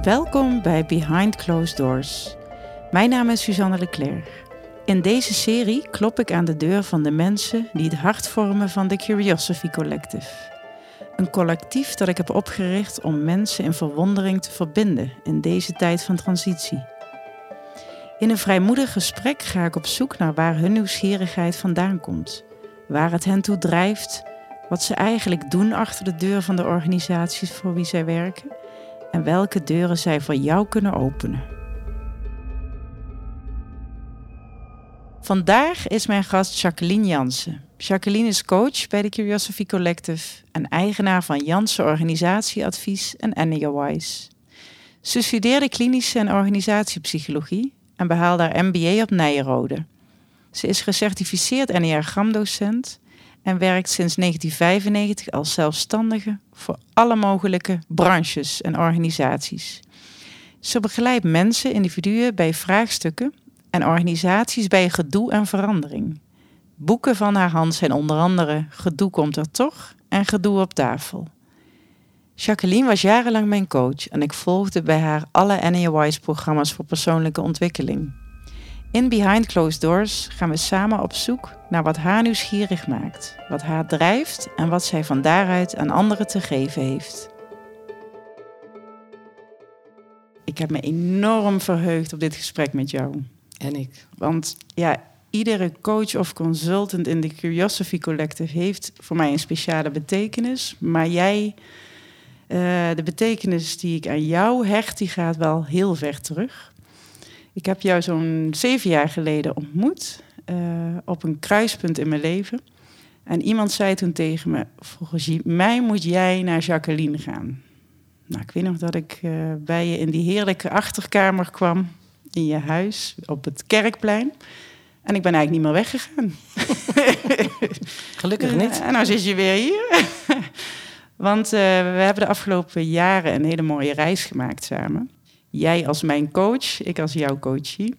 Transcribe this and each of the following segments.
Welkom bij Behind Closed Doors. Mijn naam is Suzanne Leclerc. In deze serie klop ik aan de deur van de mensen die het hart vormen van de Curiosity Collective. Een collectief dat ik heb opgericht om mensen in verwondering te verbinden in deze tijd van transitie. In een vrijmoedig gesprek ga ik op zoek naar waar hun nieuwsgierigheid vandaan komt, waar het hen toe drijft, wat ze eigenlijk doen achter de deur van de organisaties voor wie zij werken en welke deuren zij voor jou kunnen openen. Vandaag is mijn gast Jacqueline Jansen. Jacqueline is coach bij de Curiosity Collective en eigenaar van Jansen Organisatieadvies en Anywise. Ze studeerde klinische en organisatiepsychologie en behaalde haar MBA op Nijrode. Ze is gecertificeerd Enneagram-docent en werkt sinds 1995 als zelfstandige voor alle mogelijke branches en organisaties. Ze begeleidt mensen, individuen bij vraagstukken en organisaties bij gedoe en verandering. Boeken van haar hand zijn onder andere Gedoe komt er toch en Gedoe op tafel. Jacqueline was jarenlang mijn coach en ik volgde bij haar alle NAWIS-programma's voor persoonlijke ontwikkeling. In Behind Closed Doors gaan we samen op zoek naar wat haar nieuwsgierig maakt, wat haar drijft en wat zij van daaruit aan anderen te geven heeft. Ik heb me enorm verheugd op dit gesprek met jou. En ik. Want ja, iedere coach of consultant in de Curiosity Collective heeft voor mij een speciale betekenis. Maar jij, uh, de betekenis die ik aan jou hecht, die gaat wel heel ver terug. Ik heb jou zo'n zeven jaar geleden ontmoet uh, op een kruispunt in mijn leven. En iemand zei toen tegen me: Volgens mij moet jij naar Jacqueline gaan. Nou, ik weet nog dat ik uh, bij je in die heerlijke achterkamer kwam in je huis op het kerkplein. En ik ben eigenlijk niet meer weggegaan. Gelukkig niet. En nou zit je weer hier. Want uh, we hebben de afgelopen jaren een hele mooie reis gemaakt samen. Jij als mijn coach, ik als jouw coachie.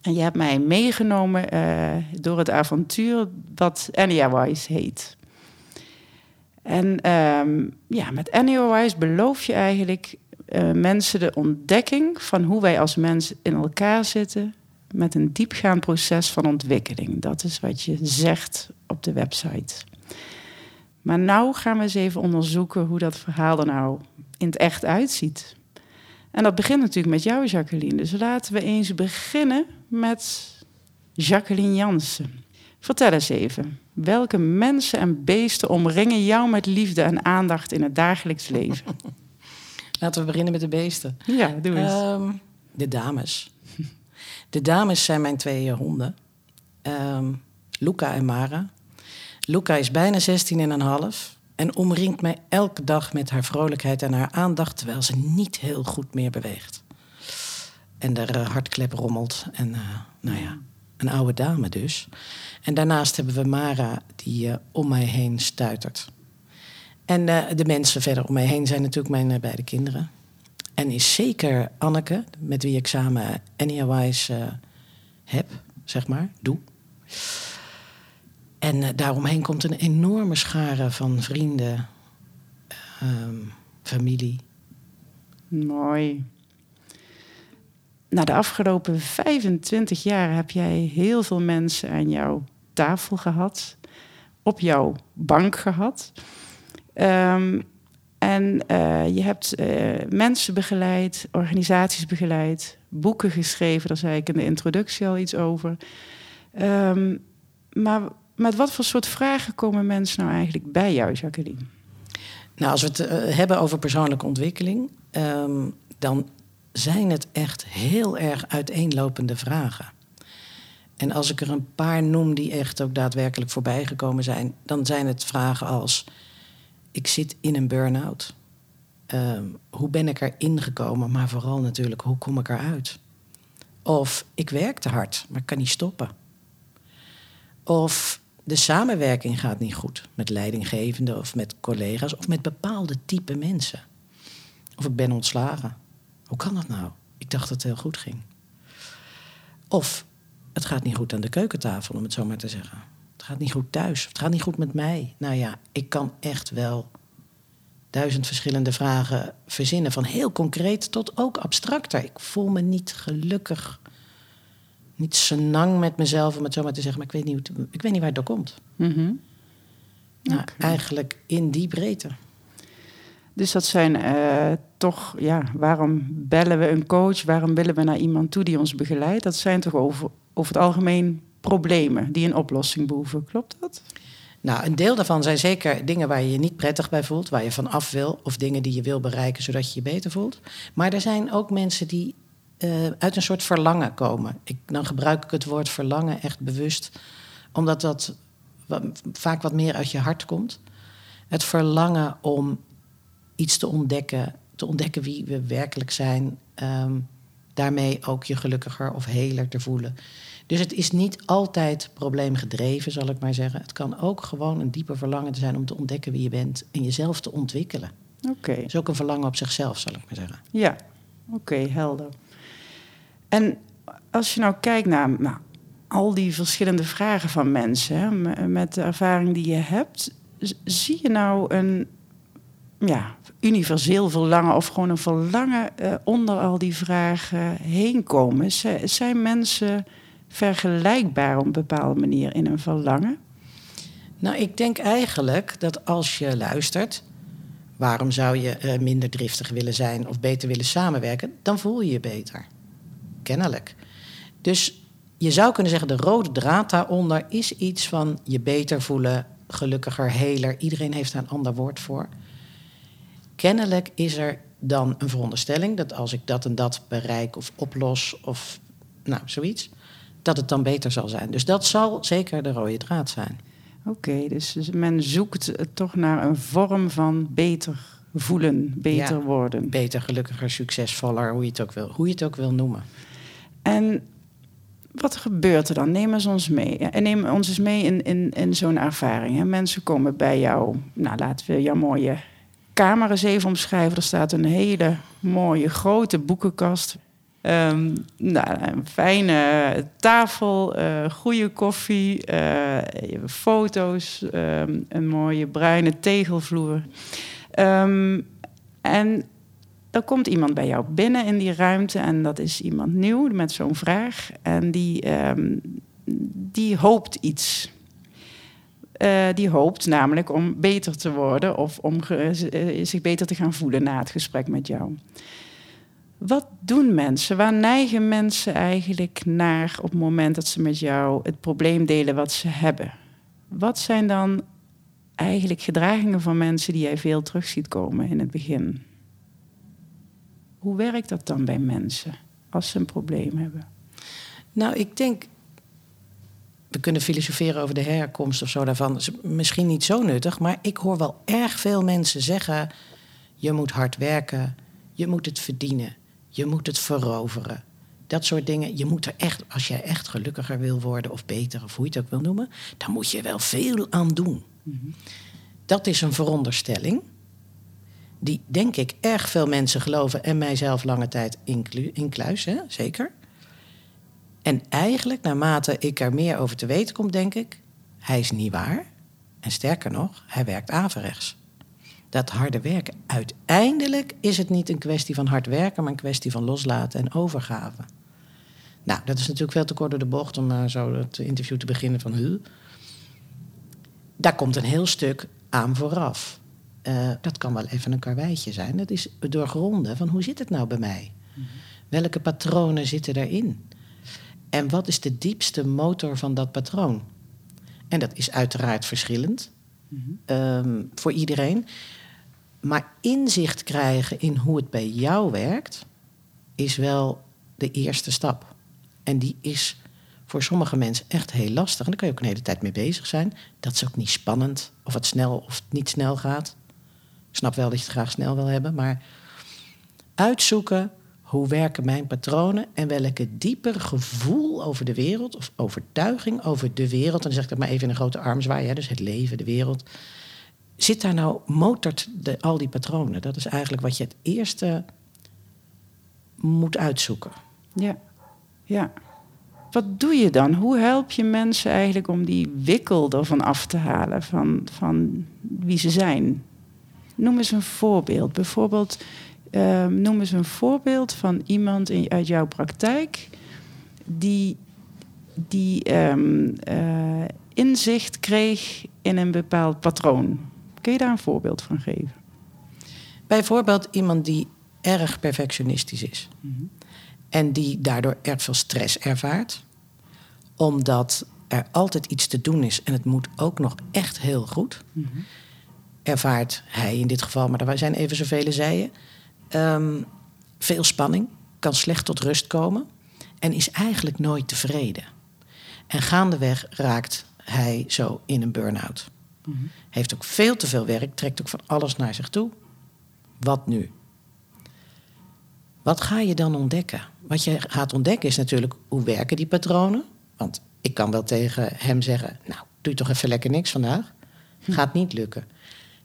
En je hebt mij meegenomen uh, door het avontuur dat Wise heet. En um, ja, met Wise beloof je eigenlijk uh, mensen de ontdekking van hoe wij als mens in elkaar zitten met een diepgaand proces van ontwikkeling. Dat is wat je zegt op de website. Maar nou gaan we eens even onderzoeken hoe dat verhaal er nou in het echt uitziet. En dat begint natuurlijk met jou, Jacqueline. Dus laten we eens beginnen met Jacqueline Jansen. Vertel eens even, welke mensen en beesten omringen jou met liefde en aandacht in het dagelijks leven? Laten we beginnen met de beesten. Ja, doe eens. Um, de dames. De dames zijn mijn twee honden. Um, Luca en Mara. Luca is bijna 16 en omringt mij elke dag met haar vrolijkheid en haar aandacht, terwijl ze niet heel goed meer beweegt. En de uh, hartklep rommelt. En uh, nou ja, een oude dame dus. En daarnaast hebben we Mara, die uh, om mij heen stuitert. En de mensen verder om mij heen zijn natuurlijk mijn beide kinderen. En is zeker Anneke, met wie ik samen Anya heb, zeg maar, doe. En uh, daaromheen komt een enorme schare van vrienden, um, familie. Mooi. Na de afgelopen 25 jaar heb jij heel veel mensen aan jouw tafel gehad, op jouw bank gehad. Um, en uh, je hebt uh, mensen begeleid, organisaties begeleid, boeken geschreven, daar zei ik in de introductie al iets over. Um, maar met wat voor soort vragen komen mensen nou eigenlijk bij jou, Jacqueline? Nou, als we het uh, hebben over persoonlijke ontwikkeling, um, dan zijn het echt heel erg uiteenlopende vragen. En als ik er een paar noem die echt ook daadwerkelijk voorbij gekomen zijn, dan zijn het vragen als: ik zit in een burn-out. Uh, hoe ben ik erin gekomen, maar vooral natuurlijk, hoe kom ik eruit? Of ik werk te hard, maar ik kan niet stoppen. Of de samenwerking gaat niet goed met leidinggevenden of met collega's of met bepaalde type mensen. Of ik ben ontslagen. Hoe kan dat nou? Ik dacht dat het heel goed ging. Of het gaat niet goed aan de keukentafel, om het zo maar te zeggen. Het gaat niet goed thuis. Het gaat niet goed met mij. Nou ja, ik kan echt wel duizend verschillende vragen verzinnen. Van heel concreet tot ook abstracter. Ik voel me niet gelukkig, niet senang met mezelf, om het zo maar te zeggen. Maar ik weet niet, hoe het- ik weet niet waar het door komt. Mhm. Nou. Eigenlijk in die breedte. Dus dat zijn eh, toch, ja, waarom bellen we een coach? Waarom willen we naar iemand toe die ons begeleidt? Dat zijn toch over, over het algemeen problemen die een oplossing behoeven. Klopt dat? Nou, een deel daarvan zijn zeker dingen waar je je niet prettig bij voelt, waar je van af wil, of dingen die je wil bereiken zodat je je beter voelt. Maar er zijn ook mensen die eh, uit een soort verlangen komen. Ik, dan gebruik ik het woord verlangen echt bewust, omdat dat vaak wat meer uit je hart komt. Het verlangen om iets te ontdekken, te ontdekken wie we werkelijk zijn, ehm, daarmee ook je gelukkiger of heler te voelen. Dus het is niet altijd probleemgedreven, zal ik maar zeggen. Het kan ook gewoon een dieper verlangen zijn om te ontdekken wie je bent en jezelf te ontwikkelen. Oké, Het is ook een verlangen op zichzelf, zal ik maar zeggen. ja. Oké, helder. En als je nou kijkt naar nou, al die verschillende vragen van mensen, hè, met de ervaring die je hebt, zie je nou een ja, universeel verlangen of gewoon een verlangen eh, onder al die vragen heen komen? Zijn mensen vergelijkbaar op een bepaalde manier in een verlangen? Nou, ik denk eigenlijk dat als je luistert, waarom zou je eh, minder driftig willen zijn of beter willen samenwerken, dan voel je je beter. Kennelijk. Dus je zou kunnen zeggen, de rode draad daaronder is iets van je beter voelen, gelukkiger, heler. Iedereen heeft daar een ander woord voor. Kennelijk is er dan een veronderstelling dat als ik dat en dat bereik of oplos of nou zoiets, dat het dan beter zal zijn. Dus dat zal zeker de rode draad zijn. Oké, dus dus men zoekt toch naar een vorm van beter voelen, beter Ja. worden. beter, gelukkiger, succesvoller, hoe je het ook wil, hoe je het ook wil noemen. En wat gebeurt er dan? Neem eens ons mee. En neem ons eens mee in, in, in zo'n ervaring. Hè. Mensen komen bij jou. Nou, laten we jouw mooie kamer eens even omschrijven. Er staat een hele mooie grote boekenkast. Ehm, nou, een fijne tafel, eh, goede koffie, eh, foto's, ehm, een mooie bruine tegelvloer. Ehm, en er komt iemand bij jou binnen in die ruimte en dat is iemand nieuw met zo'n vraag en die, ehm, die hoopt iets. Eh, die hoopt namelijk om beter te worden of om eh, zich beter te gaan voelen na het gesprek met jou. Wat doen mensen? Waar neigen mensen eigenlijk naar op het moment dat ze met jou het probleem delen wat ze hebben? Wat zijn dan eigenlijk gedragingen van mensen die jij veel terug ziet komen in het begin? Hoe werkt dat dan bij mensen als ze een probleem hebben? Nou, ik denk, we kunnen filosoferen over de herkomst of zo daarvan. Dat is misschien niet zo nuttig, maar ik hoor wel erg veel mensen zeggen: je moet hard werken, je moet het verdienen, je moet het veroveren. Dat soort dingen. Je moet er echt, als jij echt gelukkiger wil worden of beter, of hoe je het ook wil noemen, dan moet je wel veel aan doen. Dat is een veronderstelling. Die denk ik erg veel mensen geloven en mijzelf lange tijd inclu- incluis, hè? zeker. En eigenlijk, naarmate ik er meer over te weten kom, denk ik, hij is niet waar. En sterker nog, hij werkt averechts. Dat harde werken, uiteindelijk is het niet een kwestie van hard werken, maar een kwestie van loslaten en overgave. Nou, dat is natuurlijk veel te kort door de bocht om eh, zo het interview te beginnen van huh. Daar komt een heel stuk aan vooraf. Eh, dat kan wel even een karweitje zijn. Dat is doorgronden van hoe zit het nou bij mij? Welke patronen zitten daarin? En wat is de diepste motor van dat patroon? En dat is uiteraard verschillend ehm, voor iedereen. Maar inzicht krijgen in hoe het bij jou werkt, is wel de eerste stap. En die is voor sommige mensen echt heel lastig. En daar kan je ook een hele tijd mee bezig zijn. Dat is ook niet spannend of het snel of het niet snel gaat. Snap wel dat je het graag snel wil hebben, maar uitzoeken hoe werken mijn patronen en welke dieper gevoel over de wereld of overtuiging over de wereld, en dan zeg ik dat maar even in een grote armzwaai, hè, dus het leven, de wereld, zit daar nou, motort de, al die patronen? Dat is eigenlijk wat je het eerste moet uitzoeken. Ja, ja. Wat doe je dan? Hoe help je mensen eigenlijk om die wikkel ervan af te halen van, van wie ze zijn? Noem eens een voorbeeld. Bijvoorbeeld, ehm, noem eens een voorbeeld van iemand in, uit jouw praktijk die, die ehm, eh, inzicht kreeg in een bepaald patroon. Kun je daar een voorbeeld van geven? Bijvoorbeeld iemand die erg perfectionistisch is. En die daardoor erg veel stress ervaart. Omdat er altijd iets te doen is en het moet ook nog echt heel goed. Ervaart hij in dit geval, maar er zijn even zoveel zijen. Um, veel spanning, kan slecht tot rust komen en is eigenlijk nooit tevreden. En gaandeweg raakt hij zo in een burn-out. Heeft ook veel te veel werk, trekt ook van alles naar zich toe. Wat nu? Wat ga je dan ontdekken? Wat je gaat ontdekken is natuurlijk hoe werken die patronen. Want ik kan wel tegen hem zeggen: Nou, doe toch even lekker niks vandaag. Gaat niet lukken.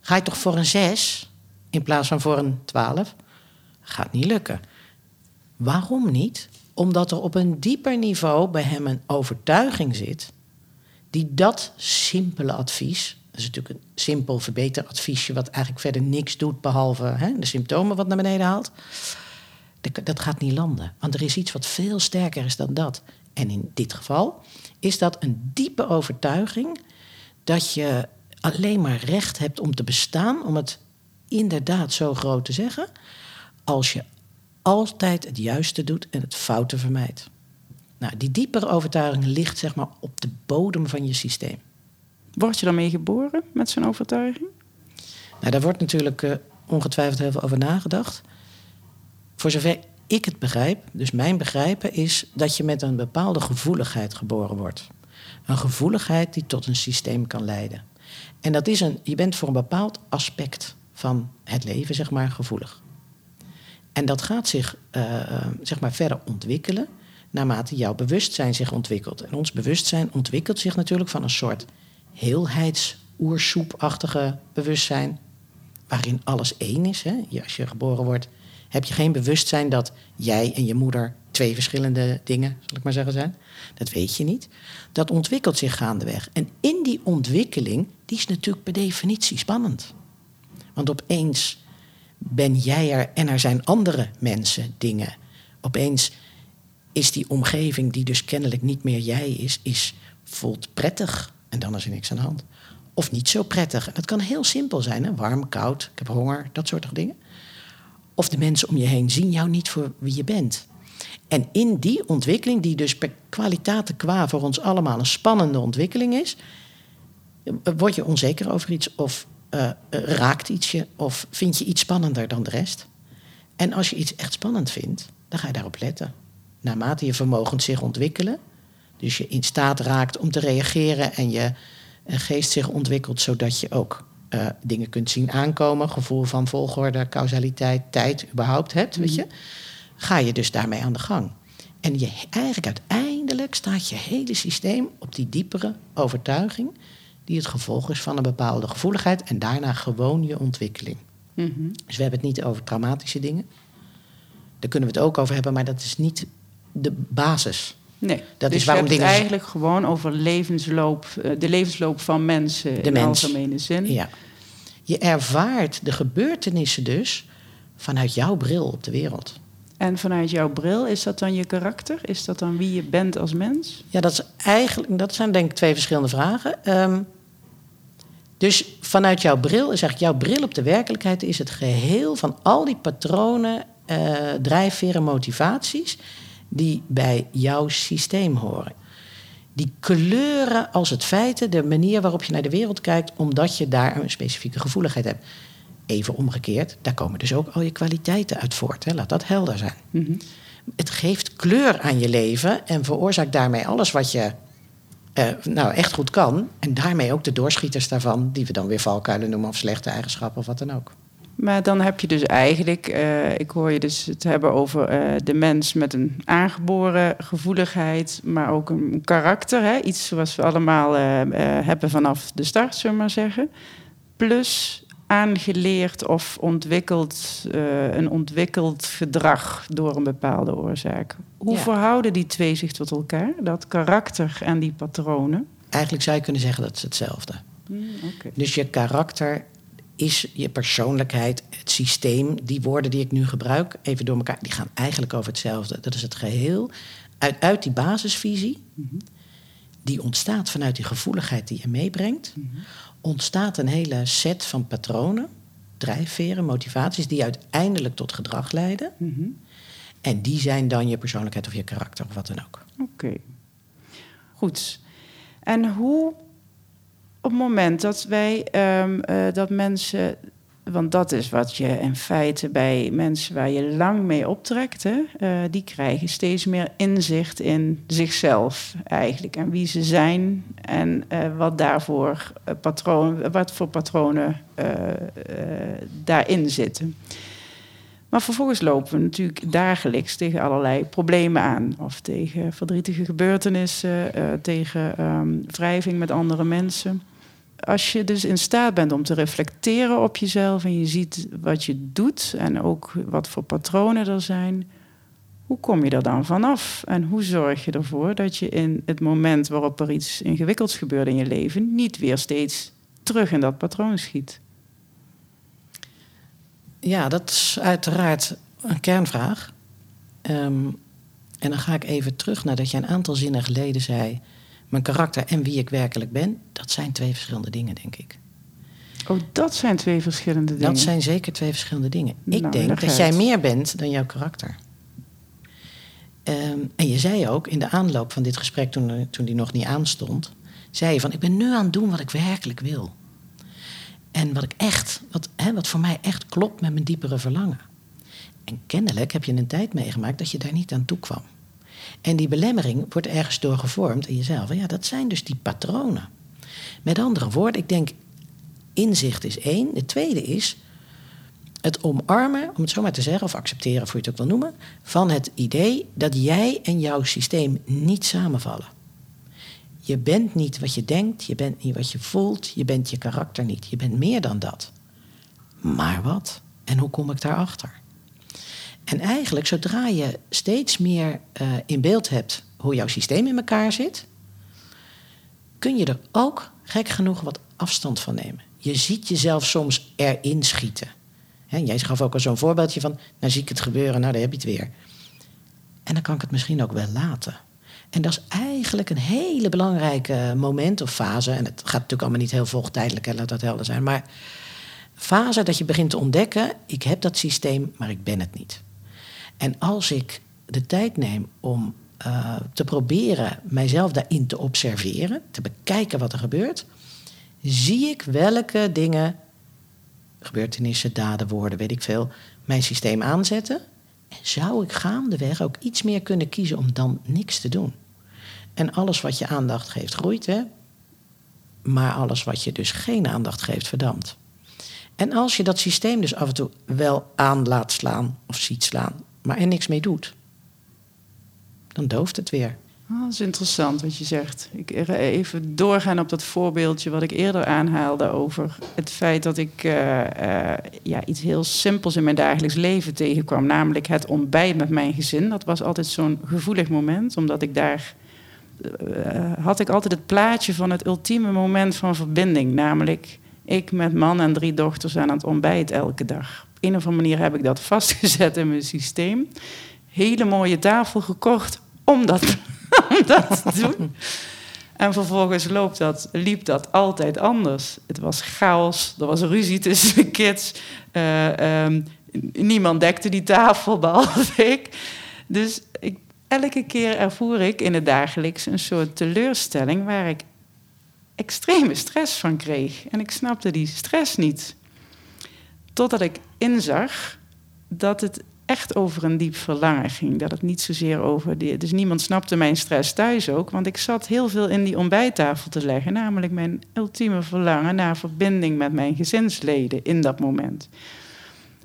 Ga je toch voor een 6 in plaats van voor een 12? Gaat niet lukken. Waarom niet? Omdat er op een dieper niveau bij hem een overtuiging zit die dat simpele advies, dat is natuurlijk een simpel verbeteradviesje wat eigenlijk verder niks doet behalve hè, de symptomen wat naar beneden haalt, dat gaat niet landen. Want er is iets wat veel sterker is dan dat. En in dit geval is dat een diepe overtuiging dat je alleen maar recht hebt om te bestaan, om het inderdaad zo groot te zeggen, als je altijd het juiste doet en het foute vermijdt. Nou, die diepere overtuiging ligt zeg maar op de bodem van je systeem. Word je daarmee geboren met zo'n overtuiging? Nou, daar wordt natuurlijk uh, ongetwijfeld heel veel over nagedacht. Voor zover ik het begrijp, dus mijn begrijpen, is dat je met een bepaalde gevoeligheid geboren wordt. Een gevoeligheid die tot een systeem kan leiden. En dat is een, je bent voor een bepaald aspect van het leven, zeg maar, gevoelig. En dat gaat zich, uh, zeg maar, verder ontwikkelen naarmate jouw bewustzijn zich ontwikkelt. En ons bewustzijn ontwikkelt zich natuurlijk van een soort heelheids-oersoepachtige bewustzijn, waarin alles één is. Hè? Als je geboren wordt, heb je geen bewustzijn dat jij en je moeder twee verschillende dingen, zal ik maar zeggen, zijn. Dat weet je niet. Dat ontwikkelt zich gaandeweg. En in die ontwikkeling, is natuurlijk per definitie spannend. Want opeens ben jij er en er zijn andere mensen, dingen. Opeens is die omgeving, die dus kennelijk niet meer jij is, is voelt prettig. En dan is er niks aan de hand. Of niet zo prettig. Dat kan heel simpel zijn. Hè? Warm, koud, ik heb honger, dat soort dingen. Of de mensen om je heen zien jou niet voor wie je bent. En in die ontwikkeling, die dus per kwaliteit qua voor ons allemaal een spannende ontwikkeling is, word je onzeker over iets of uh, raakt iets je of vind je iets spannender dan de rest. En als je iets echt spannend vindt, dan ga je daarop letten. Naarmate je vermogens zich ontwikkelen, dus je in staat raakt om te reageren en je geest zich ontwikkelt zodat je ook uh, dingen kunt zien aankomen, gevoel van volgorde, causaliteit, tijd überhaupt hebt, weet je, ga je dus daarmee aan de gang. En je, eigenlijk uiteindelijk staat je hele systeem op die diepere overtuiging, die het gevolg is van een bepaalde gevoeligheid en daarna gewoon je ontwikkeling. Mhm. Dus we hebben het niet over traumatische dingen. Daar kunnen we het ook over hebben, maar dat is niet de basis. Nee, dat dus is waarom je hebt het eigenlijk gewoon over levensloop, eh, de levensloop van mensen de in mens. algemene zin. Ja. Je ervaart de gebeurtenissen dus vanuit jouw bril op de wereld. En vanuit jouw bril, is dat dan je karakter? Is dat dan wie je bent als mens? Ja, dat, is eigenlijk, dat zijn denk ik twee verschillende vragen. Ehm, dus vanuit jouw bril is eigenlijk jouw bril op de werkelijkheid is het geheel van al die patronen, uh, drijfveren, motivaties die bij jouw systeem horen. Die kleuren als het feiten de manier waarop je naar de wereld kijkt, omdat je daar een specifieke gevoeligheid hebt. Even omgekeerd, daar komen dus ook al je kwaliteiten uit voort. Hè? Laat dat helder zijn. Mhm. Het geeft kleur aan je leven en veroorzaakt daarmee alles wat je uh, nou echt goed kan. En daarmee ook de doorschieters daarvan, die we dan weer valkuilen noemen of slechte eigenschappen of wat dan ook. Maar dan heb je dus eigenlijk, uh, ik hoor je dus het hebben over uh, de mens met een aangeboren gevoeligheid, maar ook een karakter. Hè? Iets zoals we allemaal hebben vanaf de start, zullen we maar zeggen. Plus aangeleerd of ontwikkeld, een ontwikkeld gedrag door een bepaalde oorzaak. Hoe verhouden die twee zich tot elkaar, dat karakter en die patronen? Eigenlijk zou je kunnen zeggen dat is hetzelfde. Mm, okay. Dus je karakter is je persoonlijkheid, het systeem, die woorden die ik nu gebruik, even door elkaar, die gaan eigenlijk over hetzelfde. Dat is het geheel. Uit, uit die basisvisie, die ontstaat vanuit die gevoeligheid die je meebrengt, ontstaat een hele set van patronen, drijfveren, motivaties, die uiteindelijk tot gedrag leiden. En die zijn dan je persoonlijkheid of je karakter of wat dan ook. Oké. Goed. En hoe op het moment dat wij ehm, eh, dat mensen. Want dat is wat je in feite bij mensen waar je lang mee optrekt, hè, eh, die krijgen steeds meer inzicht in zichzelf eigenlijk. En wie ze zijn en uh, wat daarvoor patroon, wat voor patronen daarin zitten. Maar vervolgens lopen we natuurlijk dagelijks tegen allerlei problemen aan. Of tegen verdrietige gebeurtenissen, uh, tegen um, wrijving met andere mensen. Als je dus in staat bent om te reflecteren op jezelf en je ziet wat je doet en ook wat voor patronen er zijn, hoe kom je er dan vanaf? En hoe zorg je ervoor dat je in het moment waarop er iets ingewikkelds gebeurt in je leven, niet weer steeds terug in dat patroon schiet? Ja, dat is uiteraard een kernvraag. Um, en dan ga ik even terug naar dat je een aantal zinnen geleden zei. Mijn karakter en wie ik werkelijk ben, dat zijn twee verschillende dingen, denk ik. Oh, dat zijn twee verschillende dingen. Dat zijn zeker twee verschillende dingen. ik nou, denk dat jij meer bent dan jouw karakter. Um, en je zei ook in de aanloop van dit gesprek, toen, toen die nog niet aanstond, zei je van: Ik ben nu aan het doen wat ik werkelijk wil. En wat ik echt, wat, hè, wat voor mij echt klopt met mijn diepere verlangen. En kennelijk heb je een tijd meegemaakt dat je daar niet aan toe kwam. En die belemmering wordt ergens door gevormd in jezelf. Ja, dat zijn dus die patronen. Met andere woorden, ik denk, inzicht is één. De tweede is het omarmen, om het zo maar te zeggen, of accepteren, hoe je het ook wil noemen, van het idee dat jij en jouw systeem niet samenvallen. Je bent niet wat je denkt, je bent niet wat je voelt, je bent je karakter niet. Je bent meer dan dat. Maar wat? En hoe kom ik daarachter? En eigenlijk, zodra je steeds meer uh, in beeld hebt hoe jouw systeem in elkaar zit, kun je er ook, gek genoeg, wat afstand van nemen. Je ziet jezelf soms erin schieten. He, jij gaf ook al zo'n voorbeeldje van, nou zie ik het gebeuren, nou daar heb je het weer. En dan kan ik het misschien ook wel laten. En dat is eigenlijk een hele belangrijke moment of fase. En het gaat natuurlijk allemaal niet heel volgtijdelijk, laat dat helder zijn. Maar fase dat je begint te ontdekken: ik heb dat systeem, maar ik ben het niet. En als ik de tijd neem om uh, te proberen mijzelf daarin te observeren, te bekijken wat er gebeurt, zie ik welke dingen, gebeurtenissen, daden, woorden, weet ik veel, mijn systeem aanzetten. En zou ik gaandeweg ook iets meer kunnen kiezen om dan niks te doen. En alles wat je aandacht geeft, groeit, hè? Maar alles wat je dus geen aandacht geeft, verdampt. En als je dat systeem dus af en toe wel aan laat slaan of ziet slaan, maar er niks mee doet, dan dooft het weer. Oh, dat is interessant wat je zegt. Ik even doorgaan op dat voorbeeldje wat ik eerder aanhaalde over het feit dat ik uh, uh, ja, iets heel simpels in mijn dagelijks leven tegenkwam, namelijk het ontbijt met mijn gezin. Dat was altijd zo'n gevoelig moment, omdat ik daar had ik altijd het plaatje van het ultieme moment van verbinding. Namelijk ik met man en drie dochters aan het ontbijt elke dag. Op een of andere manier heb ik dat vastgezet in mijn systeem. Hele mooie tafel gekocht om dat, om dat te doen. En vervolgens loopt dat, liep dat altijd anders. Het was chaos, er was ruzie tussen de kids. Uh, um, niemand dekte die tafel, behalve ik. Dus ik elke keer ervoer ik in het dagelijks een soort teleurstelling waar ik extreme stress van kreeg. En ik snapte die stress niet. Totdat ik inzag dat het echt over een diep verlangen ging. Dat het niet zozeer over die. Dus niemand snapte mijn stress thuis ook, want ik zat heel veel in die ontbijttafel te leggen, namelijk mijn ultieme verlangen naar verbinding met mijn gezinsleden in dat moment.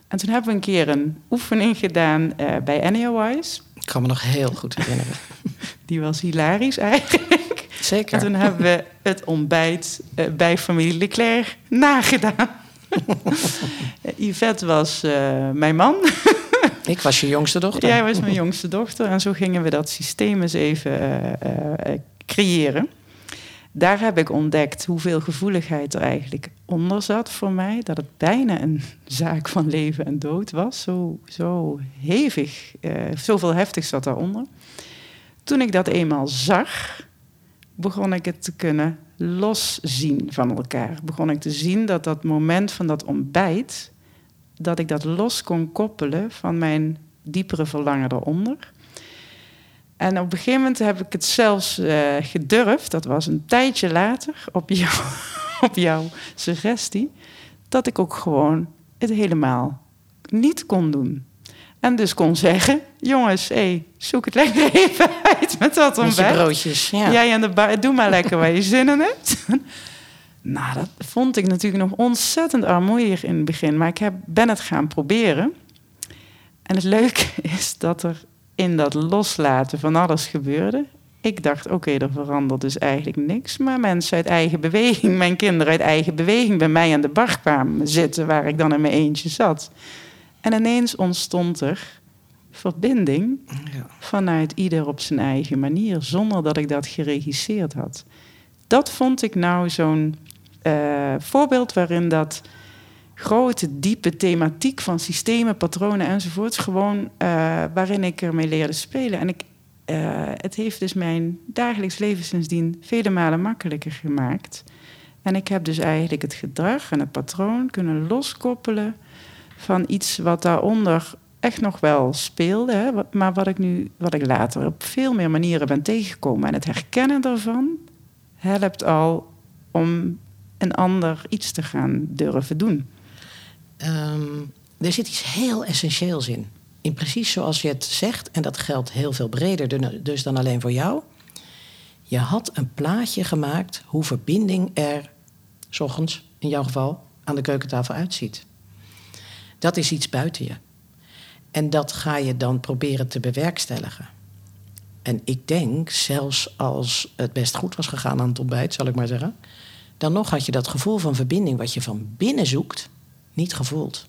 En toen hebben we een keer een oefening gedaan uh, bij Anyawise. Ik kan me nog heel goed herinneren. Die was hilarisch eigenlijk. Zeker. En toen hebben we het ontbijt uh, bij familie Leclerc nagedaan. Yvette was uh, mijn man. Ik was je jongste dochter. Jij was mijn jongste dochter. En zo gingen we dat systeem eens even creëren. Daar heb ik ontdekt hoeveel gevoeligheid er eigenlijk onder zat voor mij. Dat het bijna een zaak van leven en dood was. Zo, zo hevig, zoveel heftig zat daaronder. Toen ik dat eenmaal zag, begon ik het te kunnen loszien van elkaar. Begon ik te zien dat dat moment van dat ontbijt, dat ik dat los kon koppelen van mijn diepere verlangen eronder. En op een gegeven moment heb ik het zelfs uh, gedurfd, dat was een tijdje later, op, op jouw suggestie, dat ik ook gewoon het helemaal niet kon doen. En dus kon zeggen, jongens, hey, zoek het lekker even uit met dat ontbijt. Met broodjes, ja. Jij en de bar, doe maar lekker waar je zin in hebt. nou, dat vond ik natuurlijk nog ontzettend armoeig in het begin. Maar ik heb, ben het gaan proberen. En het leuke is dat er in dat loslaten van alles gebeurde. Ik dacht, oké, er verandert dus eigenlijk niks. Maar mensen uit eigen beweging, mijn kinderen uit eigen beweging... bij mij aan de bar kwamen zitten, waar ik dan in mijn eentje zat. En ineens ontstond er verbinding ja. vanuit ieder op zijn eigen manier... zonder dat ik dat geregisseerd had. Dat vond ik nou zo'n uh, voorbeeld waarin dat grote, diepe thematiek van systemen, patronen enzovoort. Gewoon uh, waarin ik ermee leerde spelen. En ik, uh, het heeft dus mijn dagelijks leven sindsdien vele malen makkelijker gemaakt. En ik heb dus eigenlijk het gedrag en het patroon kunnen loskoppelen van iets wat daaronder echt nog wel speelde, hè, maar wat ik nu, wat ik later op veel meer manieren ben tegengekomen. En het herkennen daarvan helpt al om een ander iets te gaan durven doen. Um, er zit iets heel essentieels in. In precies zoals je het zegt, en dat geldt heel veel breder dus dan alleen voor jou. Je had een plaatje gemaakt hoe verbinding er, s ochtends in jouw geval, aan de keukentafel uitziet. Dat is iets buiten je. En dat ga je dan proberen te bewerkstelligen. En ik denk, zelfs als het best goed was gegaan aan het ontbijt, zal ik maar zeggen, dan nog had je dat gevoel van verbinding wat je van binnen zoekt, niet gevoeld.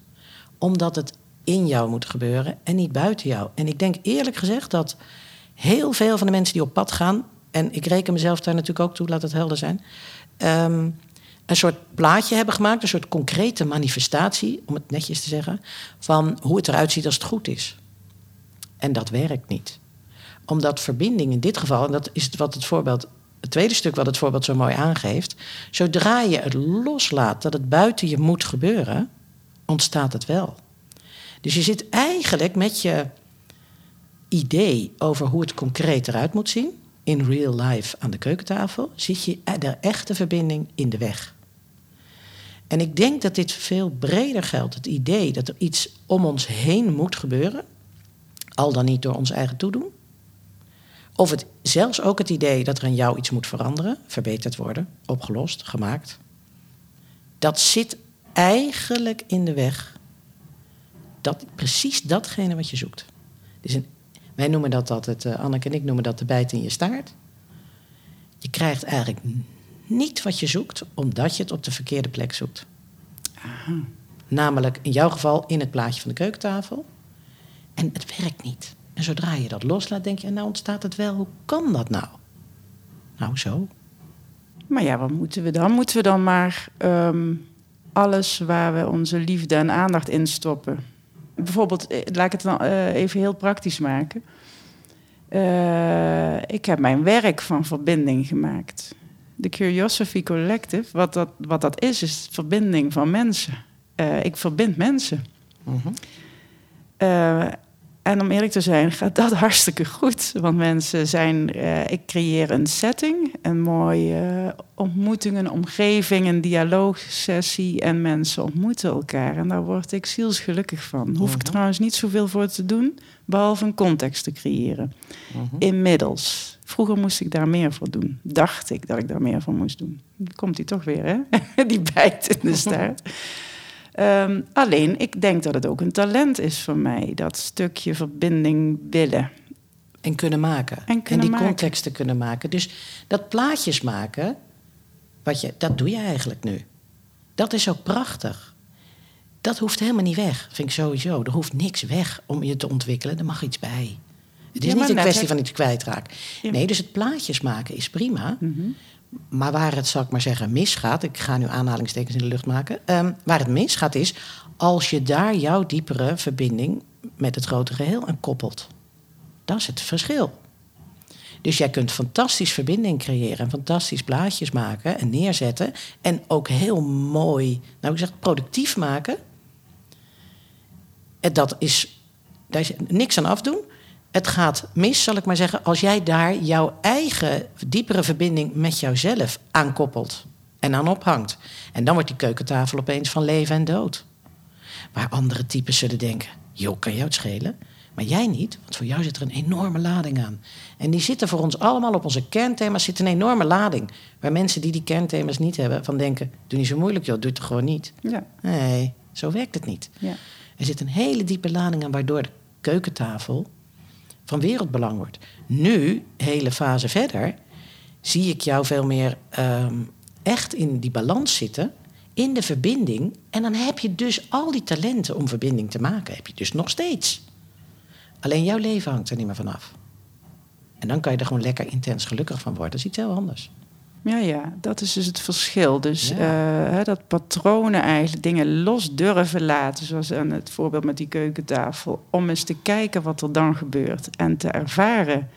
Omdat het in jou moet gebeuren en niet buiten jou. En ik denk eerlijk gezegd dat heel veel van de mensen die op pad gaan, en ik reken mezelf daar natuurlijk ook toe, laat het helder zijn, um, een soort plaatje hebben gemaakt, een soort concrete manifestatie, om het netjes te zeggen, van hoe het eruit ziet als het goed is. En dat werkt niet. Omdat verbinding in dit geval, en dat is wat het voorbeeld, het tweede stuk wat het voorbeeld zo mooi aangeeft, zodra je het loslaat dat het buiten je moet gebeuren, ontstaat het wel. Dus je zit eigenlijk met je idee over hoe het concreet eruit moet zien, in real life aan de keukentafel, zit je de echte verbinding in de weg. En ik denk dat dit veel breder geldt. Het idee dat er iets om ons heen moet gebeuren, al dan niet door ons eigen toedoen. Of het, zelfs ook het idee dat er aan jou iets moet veranderen, verbeterd worden, opgelost, gemaakt. Dat zit eigenlijk in de weg. Dat, precies datgene wat je zoekt. Dus een, wij noemen dat altijd, uh, Anneke en ik noemen dat de bijt in je staart. Je krijgt eigenlijk niet wat je zoekt, omdat je het op de verkeerde plek zoekt. Aha. Namelijk in jouw geval in het plaatje van de keukentafel. En het werkt niet. En zodra je dat loslaat, denk je, nou ontstaat het wel. Hoe kan dat nou? Nou, zo. Maar ja, wat moeten we dan? Moeten we dan maar um, alles waar we onze liefde en aandacht in stoppen? Bijvoorbeeld, eh, laat ik het dan uh, even heel praktisch maken. Uh, ik heb mijn werk van verbinding gemaakt de Curiosity Collective, wat dat, wat dat is, is verbinding van mensen. Uh, ik verbind mensen. -huh. uh, en om eerlijk te zijn, gaat dat hartstikke goed. Want mensen zijn. Uh, ik creëer een setting, een mooie ontmoeting, een omgeving, een dialoogsessie. En mensen ontmoeten elkaar. En daar word ik zielsgelukkig van. Hoef ik trouwens niet zoveel voor te doen, behalve een context te creëren. Inmiddels. Vroeger moest ik daar meer voor doen. Dacht ik dat ik daar meer voor moest doen. Dan komt hij toch weer, hè? Die bijt in de staart. Um, alleen, ik denk dat het ook een talent is voor mij. Dat stukje verbinding willen. En kunnen maken. En, kunnen en die contexten kunnen maken. Dus dat plaatjes maken, wat je, dat doe je eigenlijk nu. Dat is ook prachtig. Dat hoeft helemaal niet weg, vind ik sowieso. Er hoeft niks weg om je te ontwikkelen. Er mag iets bij. Het is niet een kwestie van iets kwijtraken. Nee, dus het plaatjes maken is prima. Mhm. Maar waar het, zal ik maar zeggen, misgaat... ik ga nu aanhalingstekens in de lucht maken... Ehm, waar het misgaat is als je daar jouw diepere verbinding... met het grote geheel aan koppelt. Dat is het verschil. Dus jij kunt fantastisch verbinding creëren... en fantastisch blaadjes maken en neerzetten... en ook heel mooi, nou ik zeg productief maken... En dat is, daar is niks aan afdoen het gaat mis, zal ik maar zeggen, als jij daar jouw eigen diepere verbinding met jouzelf aan koppelt en aan ophangt. En dan wordt die keukentafel opeens van leven en dood. Waar andere types zullen denken: joh, kan jou het schelen? Maar jij niet, want voor jou zit er een enorme lading aan. En die zitten voor ons allemaal op onze kernthema's zit een enorme lading. Waar mensen die die kernthema's niet hebben, van denken: doe niet zo moeilijk, joh, doe het gewoon niet. Ja. Nee, zo werkt het niet. Ja. Er zit een hele diepe lading aan, waardoor de keukentafel van wereldbelang wordt. Nu, hele fase verder, zie ik jou veel meer ehm, echt in die balans zitten, in de verbinding. En dan heb je dus al die talenten om verbinding te maken, heb je dus nog steeds. Alleen jouw leven hangt er niet meer vanaf. En dan kan je er gewoon lekker intens gelukkig van worden. Dat is iets heel anders. Ja, ja, dat is dus het verschil. Dus eh, dat patronen eigenlijk dingen los durven laten, zoals aan het voorbeeld met die keukentafel, om eens te kijken wat er dan gebeurt en te ervaren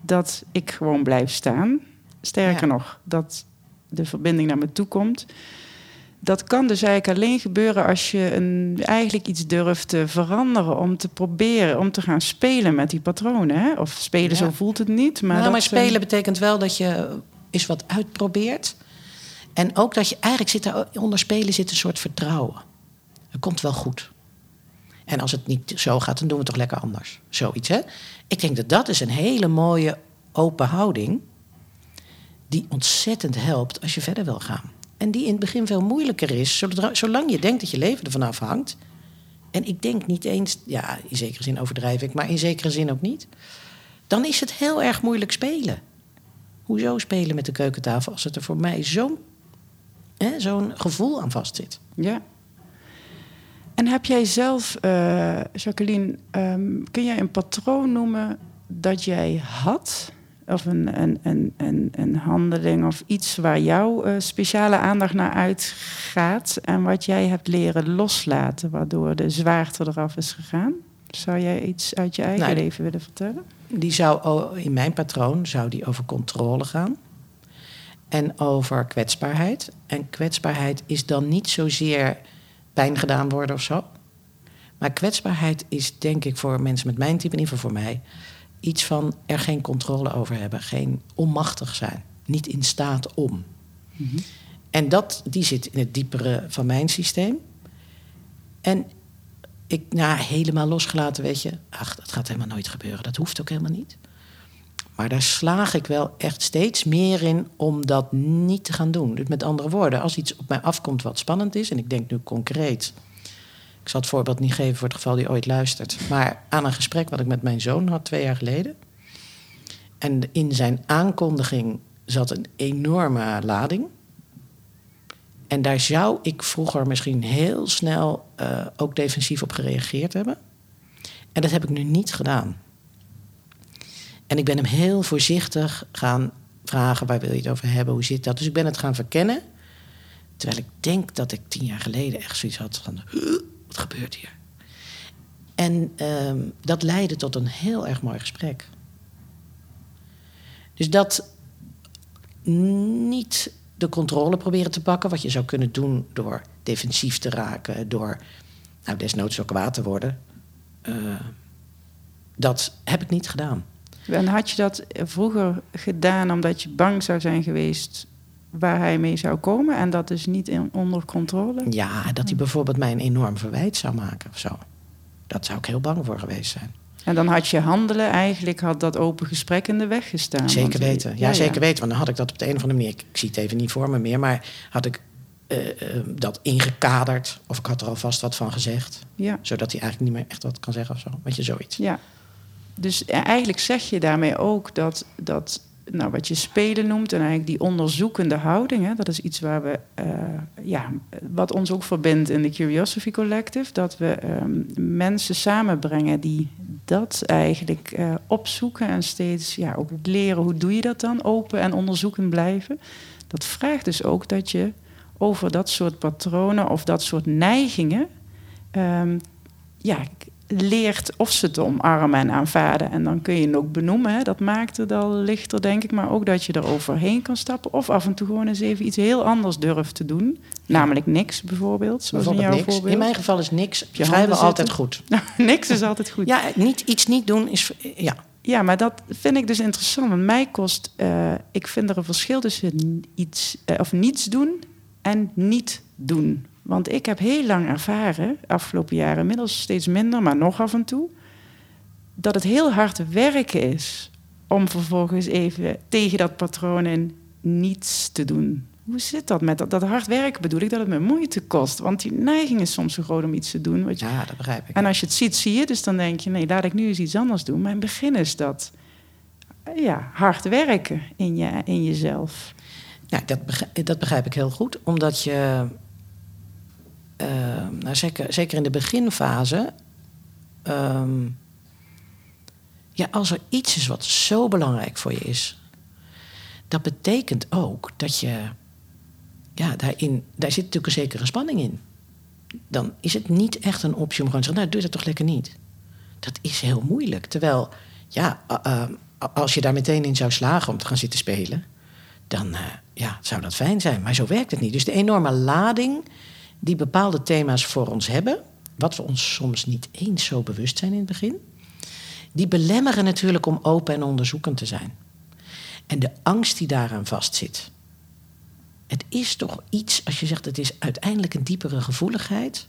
dat ik gewoon blijf staan. Sterker nog, dat de verbinding naar me toe komt. Dat kan dus eigenlijk alleen gebeuren als je een, eigenlijk iets durft te veranderen. Om te proberen, om te gaan spelen met die patronen. Hè? Of spelen, zo voelt het niet. Maar, nou, maar spelen betekent wel dat je is wat uitprobeert. En ook dat je eigenlijk zit daar onder spelen zit een soort vertrouwen. Het komt wel goed. En als het niet zo gaat, dan doen we toch lekker anders. Zoiets, hè? Ik denk dat dat is een hele mooie open houding... die ontzettend helpt als je verder wil gaan. En die in het begin veel moeilijker is... zolang je denkt dat je leven ervan afhangt... en ik denk niet eens... ja, in zekere zin overdrijf ik, maar in zekere zin ook niet... dan is het heel erg moeilijk spelen. Hoezo spelen met de keukentafel als het er voor mij zo'n gevoel aan vastzit? Ja. En heb jij zelf, uh, Jacqueline, ehm, kun jij een patroon noemen dat jij had? Of een, een, een, handeling of iets waar jouw uh, speciale aandacht naar uitgaat en wat jij hebt leren loslaten, waardoor de zwaarte eraf is gegaan? Zou jij iets uit je eigen nou, leven willen vertellen? Die zou in mijn patroon zou die over controle gaan. En over kwetsbaarheid. En kwetsbaarheid is dan niet zozeer pijn gedaan worden of zo. Maar kwetsbaarheid is denk ik voor mensen met mijn type, in ieder geval voor mij, iets van er geen controle over hebben, geen onmachtig zijn, niet in staat om. Mhm. En dat, die zit in het diepere van mijn systeem. En ik, nou, helemaal losgelaten, weet je. Ach, dat gaat helemaal nooit gebeuren. Dat hoeft ook helemaal niet. Maar daar slaag ik wel echt steeds meer in om dat niet te gaan doen. Dus met andere woorden, als iets op mij afkomt wat spannend is, en ik denk nu concreet. Ik zal het voorbeeld niet geven voor het geval die ooit luistert. Maar aan een gesprek wat ik met mijn zoon had twee jaar geleden. En in zijn aankondiging zat een enorme lading. En daar zou ik vroeger misschien heel snel uh, ook defensief op gereageerd hebben. En dat heb ik nu niet gedaan. En ik ben hem heel voorzichtig gaan vragen: waar wil je het over hebben? Hoe zit dat? Dus ik ben het gaan verkennen. Terwijl ik denk dat ik tien jaar geleden echt zoiets had van: wat gebeurt hier? En uh, dat leidde tot een heel erg mooi gesprek. Dus dat niet de controle proberen te pakken. Wat je zou kunnen doen door defensief te raken, door nou, desnoods ook kwaad te worden. Uh, dat heb ik niet gedaan. En had je dat vroeger gedaan omdat je bang zou zijn geweest waar hij mee zou komen en dat is niet in, onder controle? Ja, dat hij bijvoorbeeld mij een enorm verwijt zou maken of zo. Dat zou ik heel bang voor geweest zijn. En dan had je handelen eigenlijk, had dat open gesprek in de weg gestaan. Zeker weten, ja, zeker weten. Want dan had ik dat op de een of andere manier, ik, zie het even niet voor me meer, maar had ik uh, uh, dat ingekaderd. Of ik had er alvast wat van gezegd. Ja. Zodat hij eigenlijk niet meer echt wat kan zeggen of zo. Weet je, zoiets. Ja. Dus eigenlijk zeg je daarmee ook dat, dat nou, wat je spelen noemt en eigenlijk die onderzoekende houding, hè, dat is iets waar we, uh, ja, wat ons ook verbindt in de Curiosity Collective, dat we um, mensen samenbrengen die dat eigenlijk eh, opzoeken en steeds ja, ook leren hoe doe je dat dan, open en onderzoekend blijven. Dat vraagt dus ook dat je over dat soort patronen of dat soort neigingen ehm, ja, leert of ze te omarmen en aanvaarden. En dan kun je het ook benoemen. Hè. Dat maakt het al lichter, denk ik. Maar ook dat je er overheen kan stappen. Of af en toe gewoon eens even iets heel anders durft te doen. Namelijk niks bijvoorbeeld. Zoals in, jouw niks. Voorbeeld. in mijn geval is niks vrijwel altijd goed. niks is altijd goed. Ja, niet, iets niet doen is... Ja. Ja, maar dat vind ik dus interessant. Want mij kost... Uh, ik vind er een verschil tussen iets, uh, of niets doen en niet doen. Want ik heb heel lang ervaren, afgelopen jaren inmiddels steeds minder, maar nog af en toe, dat het heel hard werken is om vervolgens even tegen dat patroon in niets te doen. Hoe zit dat met dat, dat hard werken? Bedoel ik dat het me moeite kost? Want die neiging is soms zo groot om iets te doen. Wat je, ja, dat begrijp ik. En als je het ziet, zie je. Dus dan denk je, nee, laat ik nu eens iets anders doen. Maar in het begin is dat ja, hard werken in, je, in jezelf. Ja, dat begrijp, dat begrijp ik heel goed. Omdat je nou zeker, zeker in de beginfase. Ehm, ja, als er iets is wat zo belangrijk voor je is, dat betekent ook dat je. Ja, daarin, daar zit natuurlijk een zekere spanning in. Dan is het niet echt een optie om gewoon te zeggen: Nou, doe dat toch lekker niet. Dat is heel moeilijk. Terwijl, ja, als je daar meteen in zou slagen om te gaan zitten spelen, dan uh, ja, zou dat fijn zijn. Maar zo werkt het niet. Dus de enorme lading die bepaalde thema's voor ons hebben, wat we ons soms niet eens zo bewust zijn in het begin, die belemmeren natuurlijk om open en onderzoekend te zijn. En de angst die daaraan vastzit. Het is toch iets, als je zegt het is uiteindelijk een diepere gevoeligheid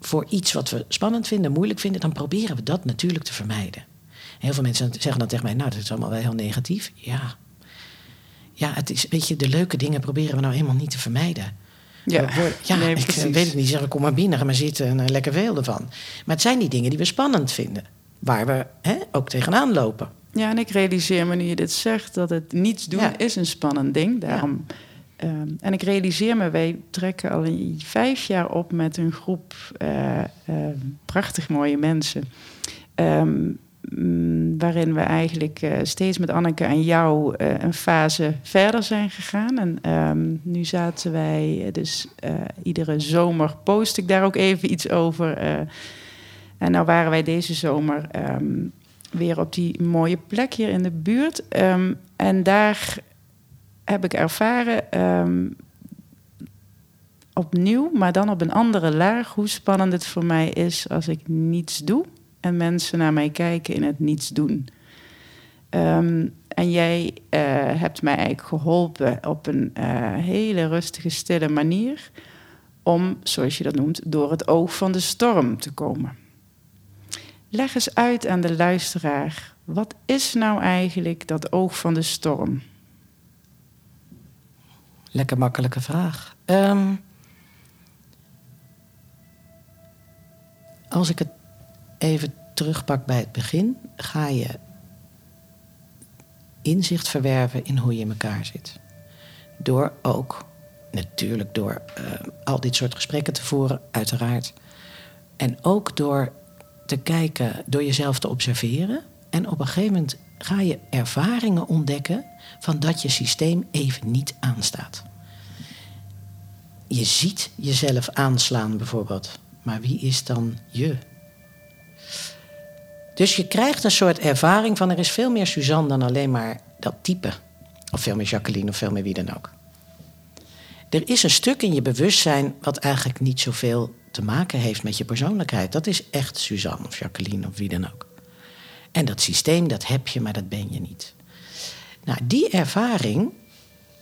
voor iets wat we spannend vinden, moeilijk vinden, dan proberen we dat natuurlijk te vermijden. heel veel mensen zeggen dan tegen mij, nou dat is allemaal wel heel negatief. Ja, ja het is, weet je, de leuke dingen proberen we nou helemaal niet te vermijden. Ja, ja ik eh, weet het niet. Zeg, kom maar binnen, ga maar zitten en uh, lekker veel ervan. Maar het zijn die dingen die we spannend vinden. Waar we hè, ook tegenaan lopen. Ja, en ik realiseer me nu je dit zegt... dat het niets doen is een spannend ding. Daarom... Ehm, en ik realiseer me, wij trekken al vijf jaar op met een groep uh, prachtig mooie mensen. Um, Mm, waarin we eigenlijk uh, steeds met Anneke en jou uh, een fase verder zijn gegaan. En um, nu zaten wij, eh, dus iedere zomer post ik daar ook even iets over. en nou waren wij deze zomer um, weer op die mooie plek hier in de buurt. Um, en daar heb ik ervaren opnieuw, maar dan op een andere laag, hoe spannend het voor mij is als ik niets doe en mensen naar mij kijken in het niets doen. Um, en jij uh, hebt mij eigenlijk geholpen op een uh, hele rustige, stille manier om, zoals je dat noemt, door het oog van de storm te komen. Leg eens uit aan de luisteraar, wat is nou eigenlijk dat oog van de storm? Lekker makkelijke vraag. Um, als ik het even terugpak bij het begin, ga je inzicht verwerven in hoe je in elkaar zit. Door ook, natuurlijk door uh, al dit soort gesprekken te voeren, uiteraard. En ook door te kijken, door jezelf te observeren. En op een gegeven moment ga je ervaringen ontdekken van dat je systeem even niet aanstaat. Je ziet jezelf aanslaan bijvoorbeeld. Maar wie is dan je? Dus je krijgt een soort ervaring van er is veel meer Suzanne dan alleen maar dat type. Of veel meer Jacqueline of veel meer wie dan ook. Er is een stuk in je bewustzijn wat eigenlijk niet zoveel te maken heeft met je persoonlijkheid. Dat is echt Suzanne of Jacqueline of wie dan ook. En dat systeem, dat heb je, maar dat ben je niet. Nou, die ervaring,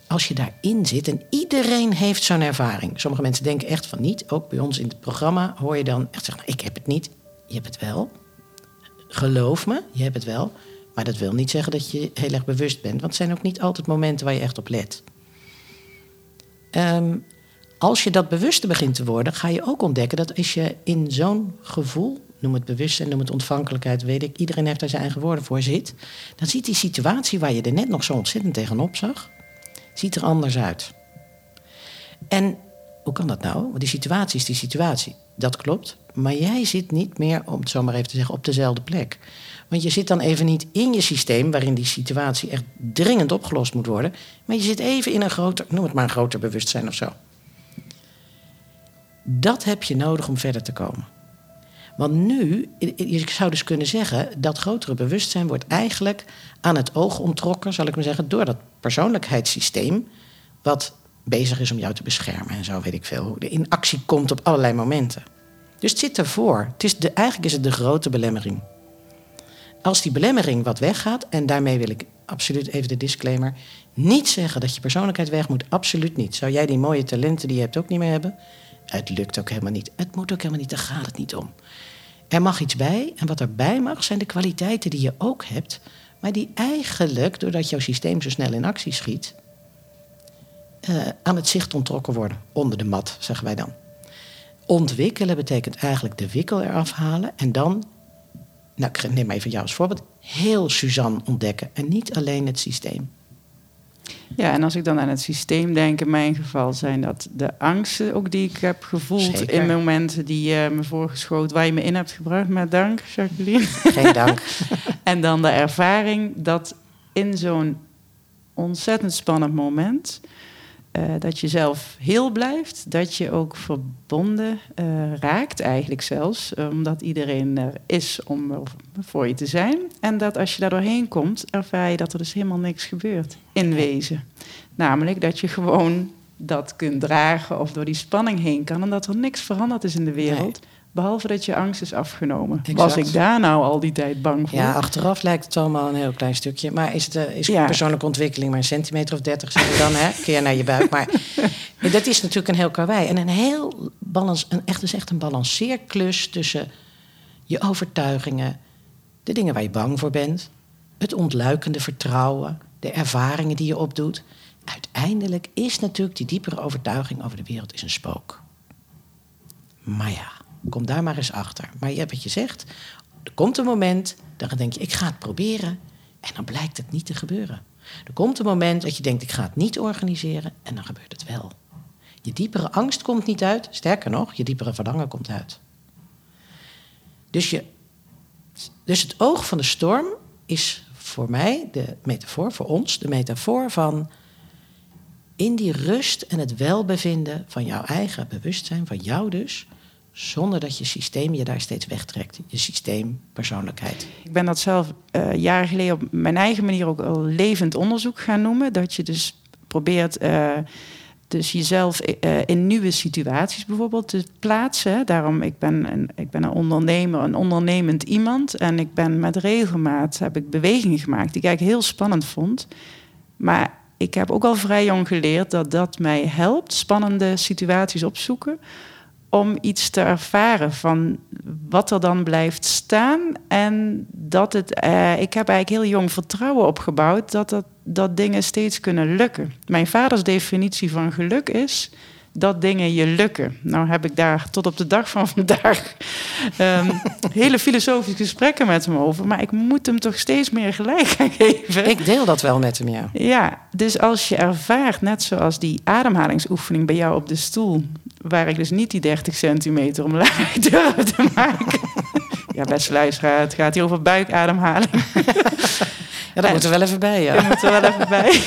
als je daarin zit, en iedereen heeft zo'n ervaring. Sommige mensen denken echt van niet. Ook bij ons in het programma hoor je dan echt zeggen: nou, Ik heb het niet. Je hebt het wel geloof me, je hebt het wel. Maar dat wil niet zeggen dat je heel erg bewust bent. Want het zijn ook niet altijd momenten waar je echt op let. Um, als je dat bewuster begint te worden, ga je ook ontdekken dat als je in zo'n gevoel, noem het bewustzijn, noem het ontvankelijkheid, weet ik, iedereen heeft daar zijn eigen woorden voor zit, dan ziet die situatie waar je er net nog zo ontzettend tegenop zag, ziet er anders uit. En hoe kan dat nou? Want die situatie is die situatie. Dat klopt. Maar jij zit niet meer, om het zo maar even te zeggen, op dezelfde plek. Want je zit dan even niet in je systeem, waarin die situatie echt dringend opgelost moet worden. Maar je zit even in een groter, noem het maar een groter bewustzijn of zo. Dat heb je nodig om verder te komen. Want nu, je zou dus kunnen zeggen, dat grotere bewustzijn wordt eigenlijk aan het oog ontrokken, zal ik maar zeggen, door dat persoonlijkheidssysteem, wat bezig is om jou te beschermen en zo weet ik veel. In actie komt op allerlei momenten. Dus het zit ervoor. Het is de, eigenlijk is het de grote belemmering. Als die belemmering wat weggaat, en daarmee wil ik absoluut even de disclaimer, niet zeggen dat je persoonlijkheid weg moet, absoluut niet. Zou jij die mooie talenten die je hebt ook niet meer hebben? Het lukt ook helemaal niet. Het moet ook helemaal niet, daar gaat het niet om. Er mag iets bij, en wat erbij mag, zijn de kwaliteiten die je ook hebt, maar die eigenlijk, doordat jouw systeem zo snel in actie schiet, uh, aan het zicht ontrokken worden. Onder de mat, zeggen wij dan. Ontwikkelen betekent eigenlijk de wikkel eraf halen en dan, nou ik neem even jou als voorbeeld, heel Suzanne ontdekken en niet alleen het systeem. Ja, en als ik dan aan het systeem denk, in mijn geval zijn dat de angsten ook die ik heb gevoeld in momenten die je me voorgeschoten, waar je me in hebt gebracht. Met dank, Jacqueline. Geen dank. en dan de ervaring dat in zo'n ontzettend spannend moment uh, dat je zelf heel blijft, dat je ook verbonden uh, raakt, eigenlijk zelfs, omdat iedereen er is om voor je te zijn. En dat als je daar doorheen komt, ervaar je dat er dus helemaal niks gebeurt in wezen. Namelijk dat je gewoon dat kunt dragen of door die spanning heen kan en dat er niks veranderd is in de wereld. Behalve dat je angst is afgenomen. Was ik daar nou al die tijd bang voor? Ja, achteraf lijkt het allemaal een heel klein stukje. Maar is, het, uh, is persoonlijke ontwikkeling maar een centimeter of dertig, zeg dan, hè? Keer naar je buik. Maar dat is natuurlijk een heel karwei. En een heel balans, een, echt, is echt een balanceerklus tussen je overtuigingen, de dingen waar je bang voor bent, het ontluikende vertrouwen, de ervaringen die je opdoet. Uiteindelijk is natuurlijk die diepere overtuiging over de wereld is een spook. Maar ja. Kom daar maar eens achter. Maar je hebt wat je zegt. Er komt een moment, dan denk je, ik ga het proberen. En dan blijkt het niet te gebeuren. Er komt een moment dat je denkt, ik ga het niet organiseren. En dan gebeurt het wel. Je diepere angst komt niet uit. Sterker nog, je diepere verlangen komt uit. Dus, je, dus het oog van de storm is voor mij de metafoor, voor ons, de metafoor van in die rust en het welbevinden van jouw eigen bewustzijn, van jou dus, zonder dat je systeem je daar steeds wegtrekt. Je systeem, persoonlijkheid. Ik ben dat zelf uh, jaren geleden op mijn eigen manier ook al levend onderzoek gaan noemen. Dat je dus probeert uh, dus jezelf uh, in nieuwe situaties bijvoorbeeld te plaatsen. Daarom, ik ben, een, ik ben een ondernemer, een ondernemend iemand. En ik ben met regelmaat, heb ik bewegingen gemaakt die ik eigenlijk heel spannend vond. Maar ik heb ook al vrij jong geleerd dat dat mij helpt, spannende situaties opzoeken om iets te ervaren van wat er dan blijft staan. En dat het, eh, ik heb eigenlijk heel jong vertrouwen opgebouwd dat, dat, dat dingen steeds kunnen lukken. Mijn vaders definitie van geluk is dat dingen je lukken. Nou heb ik daar tot op de dag van vandaag um, hele filosofische gesprekken met hem over. Maar ik moet hem toch steeds meer gelijk gaan geven. Ik deel dat wel met hem, ja. Ja, dus als je ervaart, net zoals die ademhalingsoefening bij jou op de stoel... waar ik dus niet die 30 centimeter omlaag durf te maken... ja, best luisteraar, het gaat hier over buikademhaling. ja, daar moeten we wel even bij, ja. Daar moeten we wel even bij.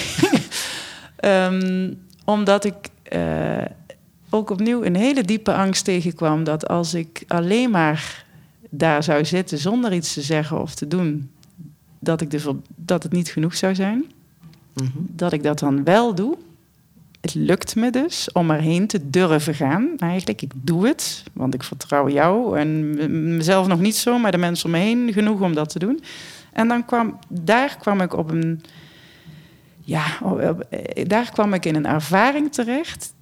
um, omdat ik uh, ook opnieuw een hele diepe angst tegenkwam dat als ik alleen maar daar zou zitten zonder iets te zeggen of te doen, dat, ik de, dat het niet genoeg zou zijn. Mhm. Dat ik dat dan wel doe. Het lukt me dus om erheen te durven gaan. Eigenlijk, ik doe het, want ik vertrouw jou en mezelf nog niet zo, maar de mensen om me heen genoeg om dat te doen. En dan kwam, daar kwam ik op een ja, daar kwam ik in een ervaring terecht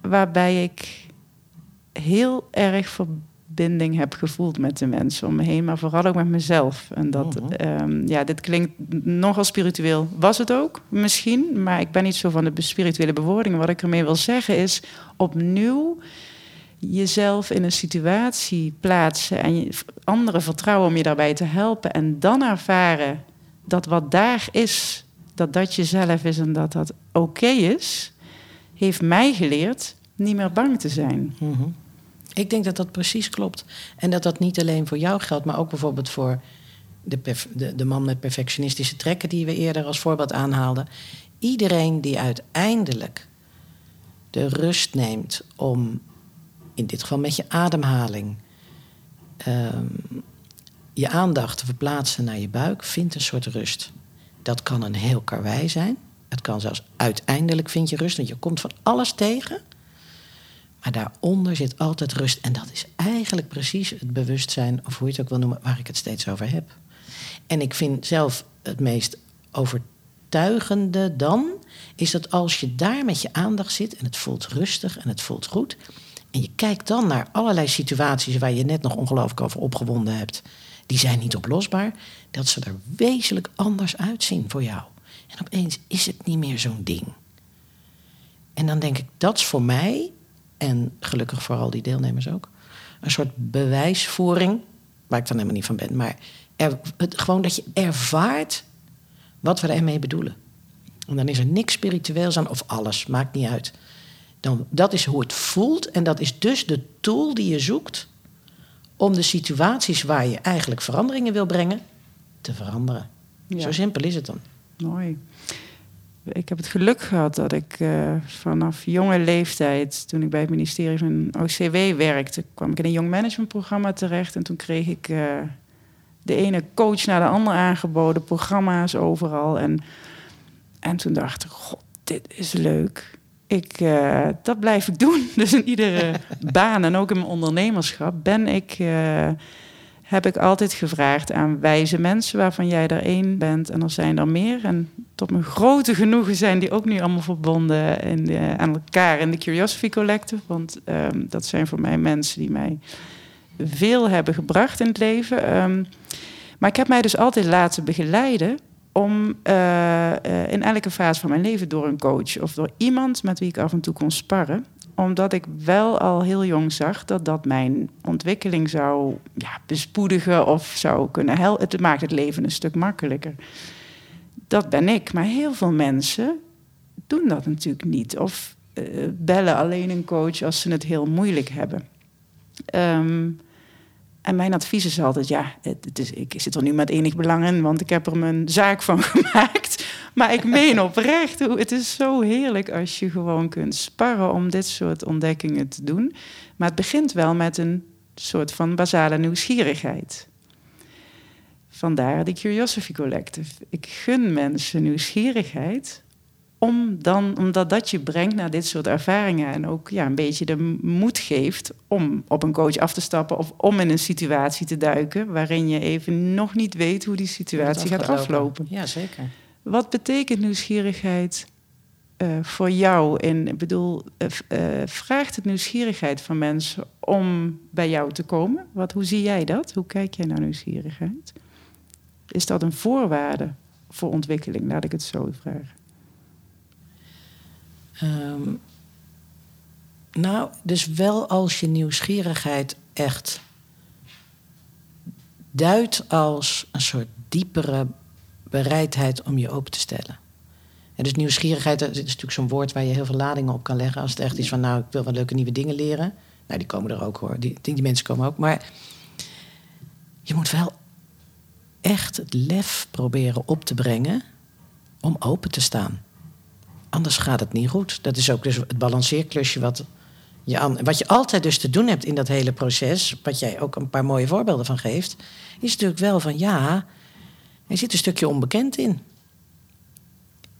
waarbij ik heel erg verbinding heb gevoeld met de mensen om me heen, maar vooral ook met mezelf. En dat, mhm. ehm, ja, dit klinkt nogal spiritueel. Was het ook, misschien, maar ik ben niet zo van de spirituele bewoordingen. Wat ik ermee wil zeggen is opnieuw jezelf in een situatie plaatsen en anderen vertrouwen om je daarbij te helpen en dan ervaren dat wat daar is, dat dat jezelf is en dat dat oké is, heeft mij geleerd niet meer bang te zijn. Mhm. Ik denk dat dat precies klopt. En dat dat niet alleen voor jou geldt, maar ook bijvoorbeeld voor de, de, de man met perfectionistische trekken, die we eerder als voorbeeld aanhaalden. Iedereen die uiteindelijk de rust neemt om, in dit geval met je ademhaling, ehm, je aandacht te verplaatsen naar je buik, vindt een soort rust. Dat kan een heel karwei zijn. Het kan zelfs uiteindelijk vind je rust, want je komt van alles tegen. Maar daaronder zit altijd rust. En dat is eigenlijk precies het bewustzijn, of hoe je het ook wil noemen, waar ik het steeds over heb. En ik vind zelf het meest overtuigende dan, is dat als je daar met je aandacht zit en het voelt rustig en het voelt goed. En je kijkt dan naar allerlei situaties waar je net nog ongelooflijk over opgewonden hebt. Die zijn niet oplosbaar. Dat ze er wezenlijk anders uitzien voor jou. En opeens is het niet meer zo'n ding. En dan denk ik, dat is voor mij, en gelukkig voor al die deelnemers ook, een soort bewijsvoering, waar ik dan helemaal niet van ben, maar het, gewoon dat je ervaart wat we ermee bedoelen. En dan is er niks spiritueels aan, of alles, maakt niet uit. Dan, dat is hoe het voelt en dat is dus de tool die je zoekt om de situaties waar je eigenlijk veranderingen wil brengen, te veranderen. Zo simpel is het dan. Mooi. Ik heb het geluk gehad dat ik uh, vanaf jonge leeftijd, toen ik bij het ministerie van OCW werkte, kwam ik in een jong managementprogramma terecht. En toen kreeg ik uh, de ene coach naar de andere aangeboden, programma's overal. En, en toen dacht ik, god, dit is leuk. Ik, uh, dat blijf ik doen. Dus in iedere baan en ook in mijn ondernemerschap ben ik heb ik altijd gevraagd aan wijze mensen waarvan jij er één bent en er zijn er meer. En tot mijn grote genoegen zijn die ook nu allemaal verbonden in aan elkaar in de Curiosity Collective. Want um, dat zijn voor mij mensen die mij veel hebben gebracht in het leven. Um, maar ik heb mij dus altijd laten begeleiden om uh, uh, in elke fase van mijn leven door een coach of door iemand met wie ik af en toe kon sparren omdat ik wel al heel jong zag dat dat mijn ontwikkeling zou ja, bespoedigen of zou kunnen helpen. Het maakt het leven een stuk makkelijker. Dat ben ik. Maar heel veel mensen doen dat natuurlijk niet. Of uh, bellen alleen een coach als ze het heel moeilijk hebben. Um, en mijn advies is altijd, ja, het is, ik zit er nu met enig belang in, want ik heb er mijn zaak van gemaakt. Maar ik meen oprecht, het is zo heerlijk als je gewoon kunt sparren om dit soort ontdekkingen te doen. Maar het begint wel met een soort van basale nieuwsgierigheid. Vandaar de Curiosity Collective. Ik gun mensen nieuwsgierigheid, om dan, omdat dat je brengt naar dit soort ervaringen en ook ja, een beetje de moed geeft om op een coach af te stappen of om in een situatie te duiken waarin je even nog niet weet hoe die situatie gaat aflopen. Ja, zeker. Wat betekent nieuwsgierigheid uh, voor jou? In, ik bedoel, uh, uh, vraagt het nieuwsgierigheid van mensen om bij jou te komen? Wat, hoe zie jij dat? Hoe kijk jij naar nieuwsgierigheid? Is dat een voorwaarde voor ontwikkeling? Laat ik het zo vragen. Um, nou, dus wel als je nieuwsgierigheid echt duidt als een soort diepere bereidheid om je open te stellen. En dus nieuwsgierigheid dat is natuurlijk zo'n woord waar je heel veel ladingen op kan leggen. Als het echt is van, nou, ik wil wel leuke nieuwe dingen leren. Nou, die komen er ook hoor. Die, die mensen komen ook. Maar je moet wel echt het lef proberen op te brengen om open te staan. Anders gaat het niet goed. Dat is ook dus het balanceerklusje wat je, aan, wat je altijd dus te doen hebt in dat hele proces, wat jij ook een paar mooie voorbeelden van geeft, is natuurlijk wel van ja, er zit een stukje onbekend in.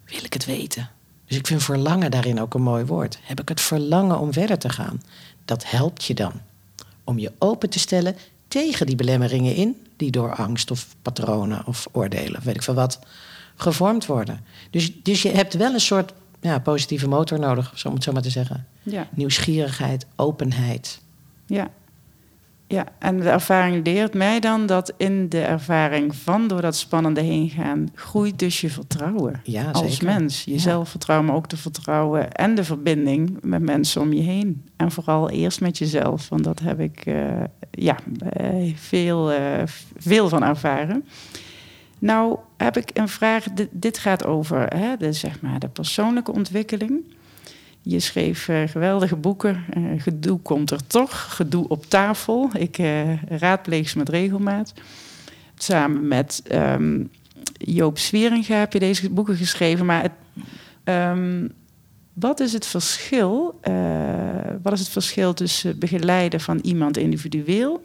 Wil ik het weten? Dus ik vind verlangen daarin ook een mooi woord. Heb ik het verlangen om verder te gaan? Dat helpt je dan. Om je open te stellen tegen die belemmeringen in, die door angst of patronen of oordelen, weet ik veel wat, gevormd worden. Dus, dus je hebt wel een soort ja, positieve motor nodig, om het zo maar te zeggen. Ja. Nieuwsgierigheid, openheid. Ja. Ja, en de ervaring leert mij dan dat in de ervaring van door dat spannende heen gaan, groeit dus je vertrouwen ja, als mens. Jezelf vertrouwen, maar ook de vertrouwen en de verbinding met mensen om je heen. En vooral eerst met jezelf, want dat heb ik uh, ja, uh, veel, uh, veel van ervaren. Nou heb ik een vraag. dit gaat over hè, de, zeg maar, de persoonlijke ontwikkeling. Je schreef uh, geweldige boeken. Uh, gedoe komt er toch. Gedoe op tafel. Ik uh, raadpleeg ze met regelmaat. Samen met um, Joop Sweringa heb je deze boeken geschreven. Maar het, um, wat is het verschil? wat is het verschil tussen begeleiden van iemand individueel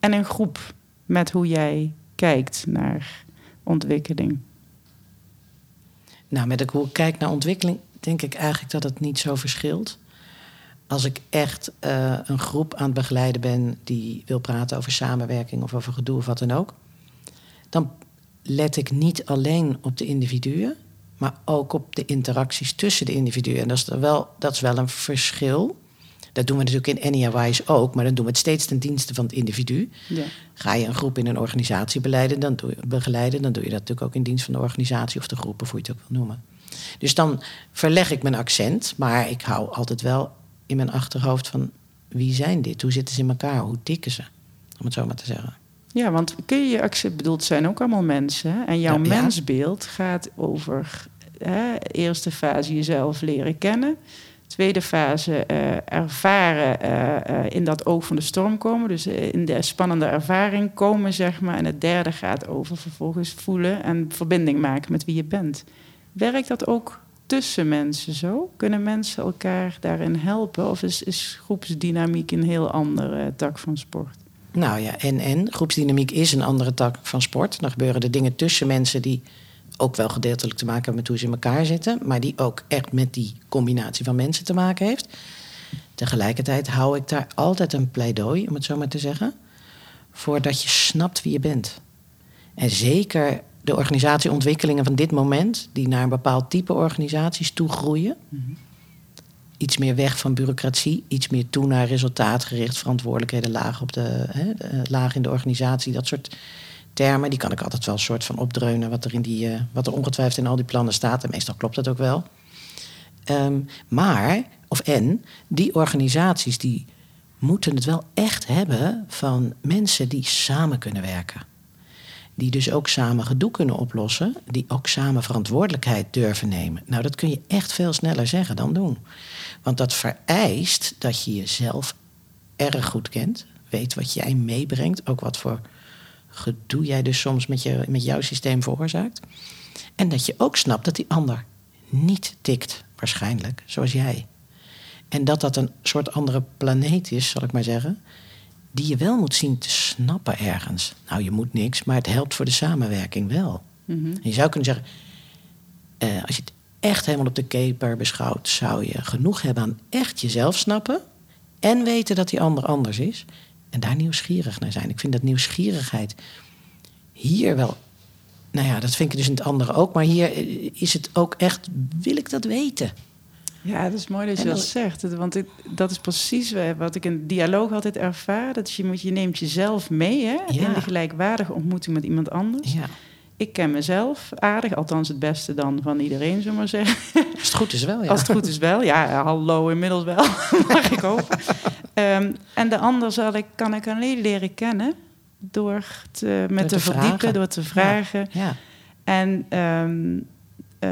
en een groep met hoe jij kijkt naar ontwikkeling? Nou, met hoe ik kijk naar ontwikkeling, denk ik eigenlijk dat het niet zo verschilt. Als ik echt uh, een groep aan het begeleiden ben die wil praten over samenwerking of over gedoe of wat dan ook, dan let ik niet alleen op de individuen, maar ook op de interacties tussen de individuen. En dat is wel, dat is wel een verschil. Dat doen we natuurlijk in NIAWIS ook, maar dan doen we het steeds ten dienste van het individu. Ja. Ga je een groep in een organisatie beleiden, dan doe je, begeleiden, dan doe je dat natuurlijk ook in dienst van de organisatie of de groep, of hoe je het ook wil noemen. Dus dan verleg ik mijn accent, maar ik hou altijd wel in mijn achterhoofd van wie zijn dit? Hoe zitten ze in elkaar? Hoe tikken ze? Om het zo maar te zeggen. Ja, want kun je je accent bedoeld zijn ook allemaal mensen. En jouw mensbeeld gaat over hè, eerste fase jezelf leren kennen. Tweede fase uh, ervaren uh, uh, in dat oog van de storm komen. Dus in de spannende ervaring komen, zeg maar. En het derde gaat over vervolgens voelen en verbinding maken met wie je bent. Werkt dat ook tussen mensen zo? Kunnen mensen elkaar daarin helpen? Of is, is groepsdynamiek een heel andere tak van sport? Nou ja, en en. Groepsdynamiek is een andere tak van sport. Dan gebeuren er dingen tussen mensen die ook wel gedeeltelijk te maken met hoe ze in elkaar zitten, maar die ook echt met die combinatie van mensen te maken heeft. Tegelijkertijd hou ik daar altijd een pleidooi, om het zo maar te zeggen, voor dat je snapt wie je bent. En zeker de organisatieontwikkelingen van dit moment, die naar een bepaald type organisaties toe groeien. Iets meer weg van bureaucratie, iets meer toe naar resultaatgericht, verantwoordelijkheden laag, op de, hè, laag in de organisatie, dat soort termen. Die kan ik altijd wel een soort van opdreunen wat er, in die, uh, wat er ongetwijfeld in al die plannen staat. En meestal klopt dat ook wel. Um, maar, of en, die organisaties die moeten het wel echt hebben van mensen die samen kunnen werken. Die dus ook samen gedoe kunnen oplossen. Die ook samen verantwoordelijkheid durven nemen. Nou, dat kun je echt veel sneller zeggen dan doen. Want dat vereist dat je jezelf erg goed kent. Weet wat jij meebrengt. Ook wat voor gedoe jij dus soms met, je, met jouw systeem veroorzaakt. En dat je ook snapt dat die ander niet tikt, waarschijnlijk, zoals jij. En dat dat een soort andere planeet is, zal ik maar zeggen, die je wel moet zien te snappen ergens. Nou, je moet niks, maar het helpt voor de samenwerking wel. Mhm. Je zou kunnen zeggen, eh, als je het echt helemaal op de keper beschouwt, zou je genoeg hebben aan echt jezelf snappen en weten dat die ander anders is. En daar nieuwsgierig naar zijn. Ik vind dat nieuwsgierigheid hier wel. Nou ja, dat vind ik dus in het andere ook. Maar hier is het ook echt. Wil ik dat weten? Ja, het is mooi dat je dat zegt. Want dat is precies wat ik in dialoog altijd ervaar. Dat je, moet, je neemt jezelf mee hè, in de gelijkwaardige ontmoeting met iemand anders. Ja. Ik ken mezelf aardig, althans het beste dan van iedereen, zullen maar zeggen. Als het goed is wel, ja. Als het goed is wel, ja, hallo inmiddels wel, mag ik hopen. Um, en de ander zal ik, kan ik alleen leren kennen door te, met te, verdiepen, door te vragen. Ja, En um, uh,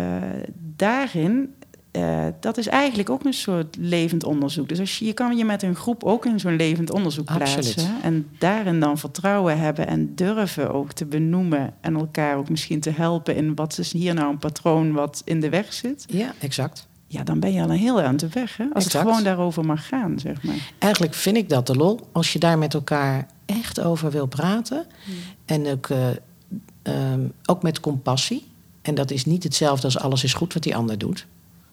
daarin uh, dat is eigenlijk ook een soort levend onderzoek. Dus als je, je kan je met een groep ook in zo'n levend onderzoek plaatsen. En daarin dan vertrouwen hebben en durven ook te benoemen. En elkaar ook misschien te helpen in wat is hier nou een patroon wat in de weg zit. Ja, exact. Ja, dan ben je al een heel aan de weg. Hè? Als het gewoon daarover mag gaan, zeg maar. Eigenlijk vind ik dat de lol. Als je daar met elkaar echt over wil praten. Hmm. En ook, uh, um, ook met compassie. En dat is niet hetzelfde als alles is goed wat die ander doet.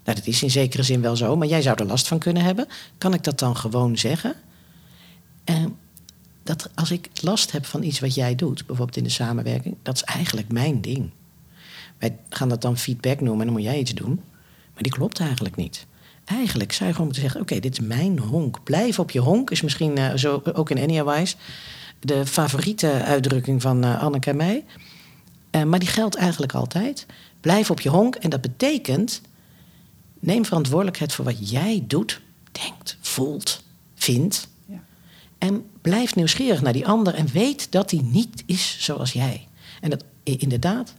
Nou, dat is in zekere zin wel zo, maar jij zou er last van kunnen hebben. Kan ik dat dan gewoon zeggen? En dat als ik last heb van iets wat jij doet, bijvoorbeeld in de samenwerking, dat is eigenlijk mijn ding. Wij gaan dat dan feedback noemen en dan moet jij iets doen. Maar die klopt eigenlijk niet. Eigenlijk zou je gewoon moeten zeggen: Oké, dit is mijn honk. Blijf op je honk is misschien uh, zo, ook in Enya de favoriete uitdrukking van uh, Anneke en mij. Uh, maar die geldt eigenlijk altijd. Blijf op je honk. En dat betekent Neem verantwoordelijkheid voor wat jij doet, denkt, voelt, vindt. Ja. En blijf nieuwsgierig naar die ander en weet dat hij niet is zoals jij. En dat inderdaad,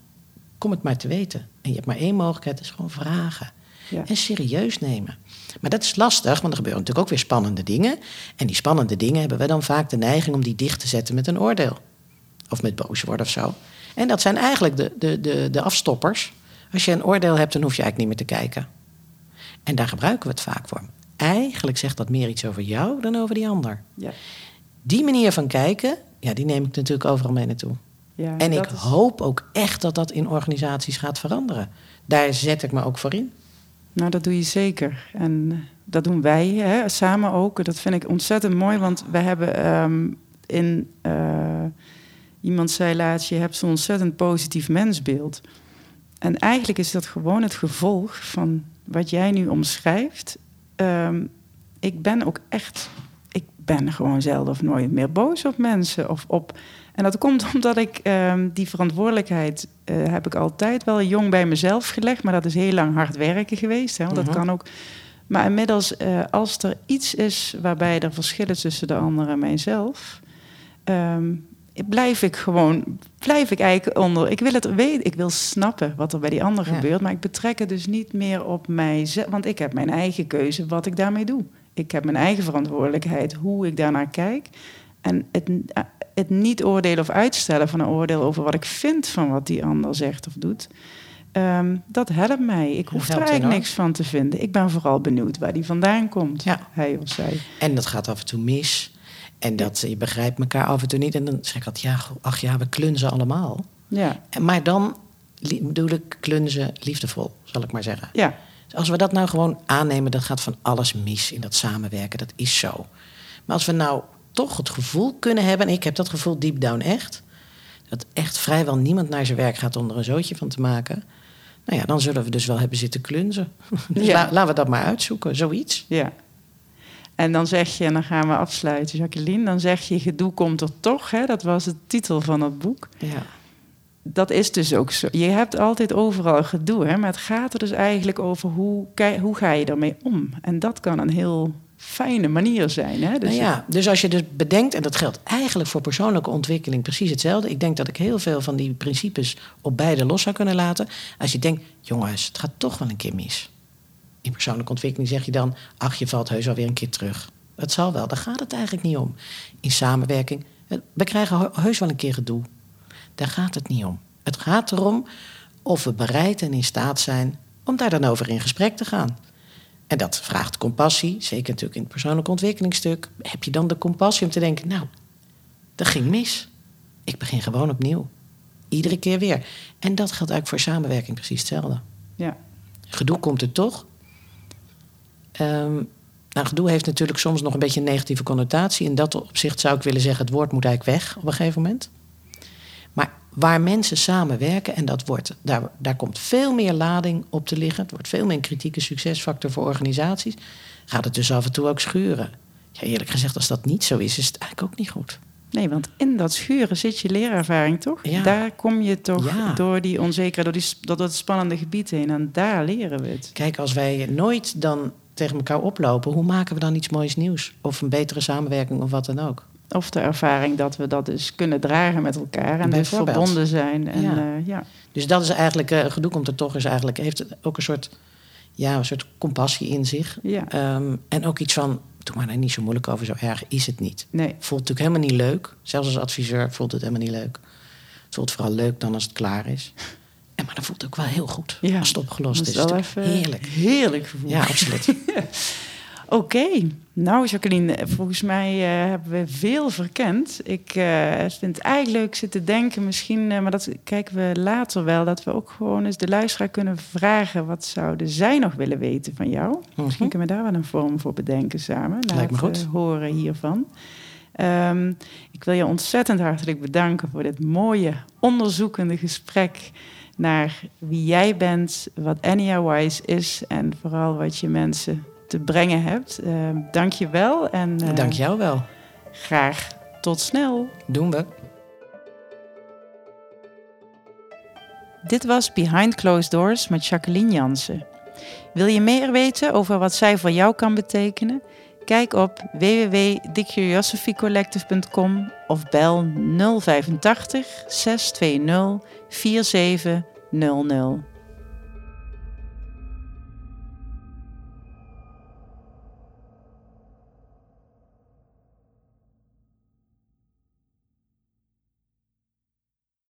kom het maar te weten. En je hebt maar één mogelijkheid, is gewoon vragen. Ja. En serieus nemen. Maar dat is lastig, want er gebeuren natuurlijk ook weer spannende dingen. En die spannende dingen hebben we dan vaak de neiging om die dicht te zetten met een oordeel. Of met boos worden of zo. En dat zijn eigenlijk de, de, de, de afstoppers. Als je een oordeel hebt, dan hoef je eigenlijk niet meer te kijken. En daar gebruiken we het vaak voor. Eigenlijk zegt dat meer iets over jou dan over die ander. Ja. Die manier van kijken, ja, die neem ik natuurlijk overal mee naartoe. Ja, En ik is- hoop ook echt dat dat in organisaties gaat veranderen. Daar zet ik me ook voor in. Nou, dat doe je zeker. En eh, dat doen wij hè, samen ook. Dat vind ik ontzettend mooi, want we hebben ehm, in... eh, iemand zei laatst, je hebt zo'n ontzettend positief mensbeeld. En eigenlijk is dat gewoon het gevolg van wat jij nu omschrijft. Ehm, ik ben ook echt... Ik ben gewoon zelden of nooit meer boos op mensen. Of op, en dat komt omdat ik ehm, die verantwoordelijkheid... eh, heb ik altijd wel jong bij mezelf gelegd. Maar dat is heel lang hard werken geweest. Hè, want Mhm. dat kan ook... Maar inmiddels, eh, als er iets is waarbij er verschillen tussen de ander en mijzelf... ehm, blijf ik gewoon, blijf ik eigenlijk onder. Ik wil het weten, ik wil snappen wat er bij die ander Ja. gebeurt, maar ik betrek het dus niet meer op mijzelf, want ik heb mijn eigen keuze wat ik daarmee doe. Ik heb mijn eigen verantwoordelijkheid hoe ik daarnaar kijk. En het, eh, het niet oordelen of uitstellen van een oordeel over wat ik vind van wat die ander zegt of doet. ehm, dat helpt mij. Ik hoef er eigenlijk enorm. niks van te vinden. Ik ben vooral benieuwd waar die vandaan komt. Ja. Hij of zij. En dat gaat af en toe mis. En dat je begrijpt elkaar af en toe niet. En dan zeg ik altijd, ja, ach ja, we klunzen allemaal. Ja, En- Maar dan bedoel ik klunzen liefdevol, zal ik maar zeggen. ja, Dus als we dat nou gewoon aannemen, dan gaat van alles mis in dat samenwerken. Dat is zo. Maar als we nou toch het gevoel kunnen hebben, en ik heb dat gevoel deep down echt, dat echt vrijwel niemand naar zijn werk gaat om er een zootje van te maken. Nou ja, dan zullen we dus wel hebben zitten klunzen. Dus Ja. la- laten we dat maar uitzoeken, zoiets. Ja. En dan zeg je, en dan gaan we afsluiten, Jacqueline. Dan zeg je, gedoe komt er toch. Hè? Dat was de titel van het boek. Ja. Dat is dus ook zo. Je hebt altijd overal gedoe. Hè? Maar het gaat er dus eigenlijk over hoe, hoe ga je ermee om. En dat kan een heel fijne manier zijn. Hè? Dus nou ja, dus als je dus bedenkt, en dat geldt eigenlijk voor persoonlijke ontwikkeling precies hetzelfde. Ik denk dat ik heel veel van die principes op beide los zou kunnen laten. Als je denkt, jongens, het gaat toch wel een keer mis. In persoonlijke ontwikkeling zeg je dan, ach, je valt heus alweer een keer terug. Het zal wel, daar gaat het eigenlijk niet om. In samenwerking, we krijgen he- heus wel een keer gedoe. Daar gaat het niet om. Het gaat erom of we bereid en in staat zijn om daar dan over in gesprek te gaan. En dat vraagt compassie, zeker natuurlijk in het persoonlijke ontwikkelingsstuk. Heb je dan de compassie om te denken, nou, dat ging mis. Ik begin gewoon opnieuw. Iedere keer weer. En dat geldt eigenlijk voor samenwerking precies hetzelfde. ja. Gedoe komt er toch. Ehm, nou, gedoe heeft natuurlijk soms nog een beetje een negatieve connotatie. In dat opzicht zou ik willen zeggen, het woord moet eigenlijk weg op een gegeven moment. Waar mensen samenwerken en dat wordt, daar, daar komt veel meer lading op te liggen. Het wordt veel meer een kritieke succesfactor voor organisaties. Gaat het dus af en toe ook schuren. Ja, eerlijk gezegd, als dat niet zo is, is het eigenlijk ook niet goed. Nee, want in dat schuren zit je leerervaring toch? Ja. Daar kom je toch Ja. door die onzekerheid, door, die, door dat spannende gebied heen. En daar leren we het. Kijk, als wij nooit dan tegen elkaar oplopen, hoe maken we dan iets moois nieuws? Of een betere samenwerking of wat dan ook? Of de ervaring dat we dat dus kunnen dragen met elkaar. En dus verbonden zijn. En, Ja. ja. ja. Dus dat is eigenlijk, eh gedoe komt er toch, is eigenlijk, heeft ook een soort, ja, een soort compassie in zich. ja. Ehm, en ook iets van, doe maar nou niet zo moeilijk over, zo erg is het niet. Nee. Voelt natuurlijk helemaal niet leuk. Zelfs als adviseur voelt het helemaal niet leuk. Het voelt vooral leuk dan als het klaar is. En maar dat voelt ook wel heel goed Ja. als het opgelost Dat is. even Heerlijk. Heerlijk gevoel. Ja, absoluut. Oké, nou Jacqueline, volgens mij eh, hebben we veel verkend. Ik eh, vind het eigenlijk leuk zitten denken, misschien, eh, maar dat kijken we later wel, dat we ook gewoon eens de luisteraar kunnen vragen, wat zouden zij nog willen weten van jou? Misschien Mhm. kunnen we daar wel een vorm voor bedenken samen, na Lijkt me het goed. horen hiervan. Ehm, ik wil je ontzettend hartelijk bedanken voor dit mooie onderzoekende gesprek naar wie jij bent, wat Anya Wise is en vooral wat je mensen te brengen hebt. Ehm, dank je wel en eh, Dank jou wel. graag tot snel. Doen we. Dit was Behind Closed Doors met Jacqueline Jansen. Wil je meer weten over wat zij voor jou kan betekenen? Kijk op www.thecuriosophycollective.com of bel 085 620 4700.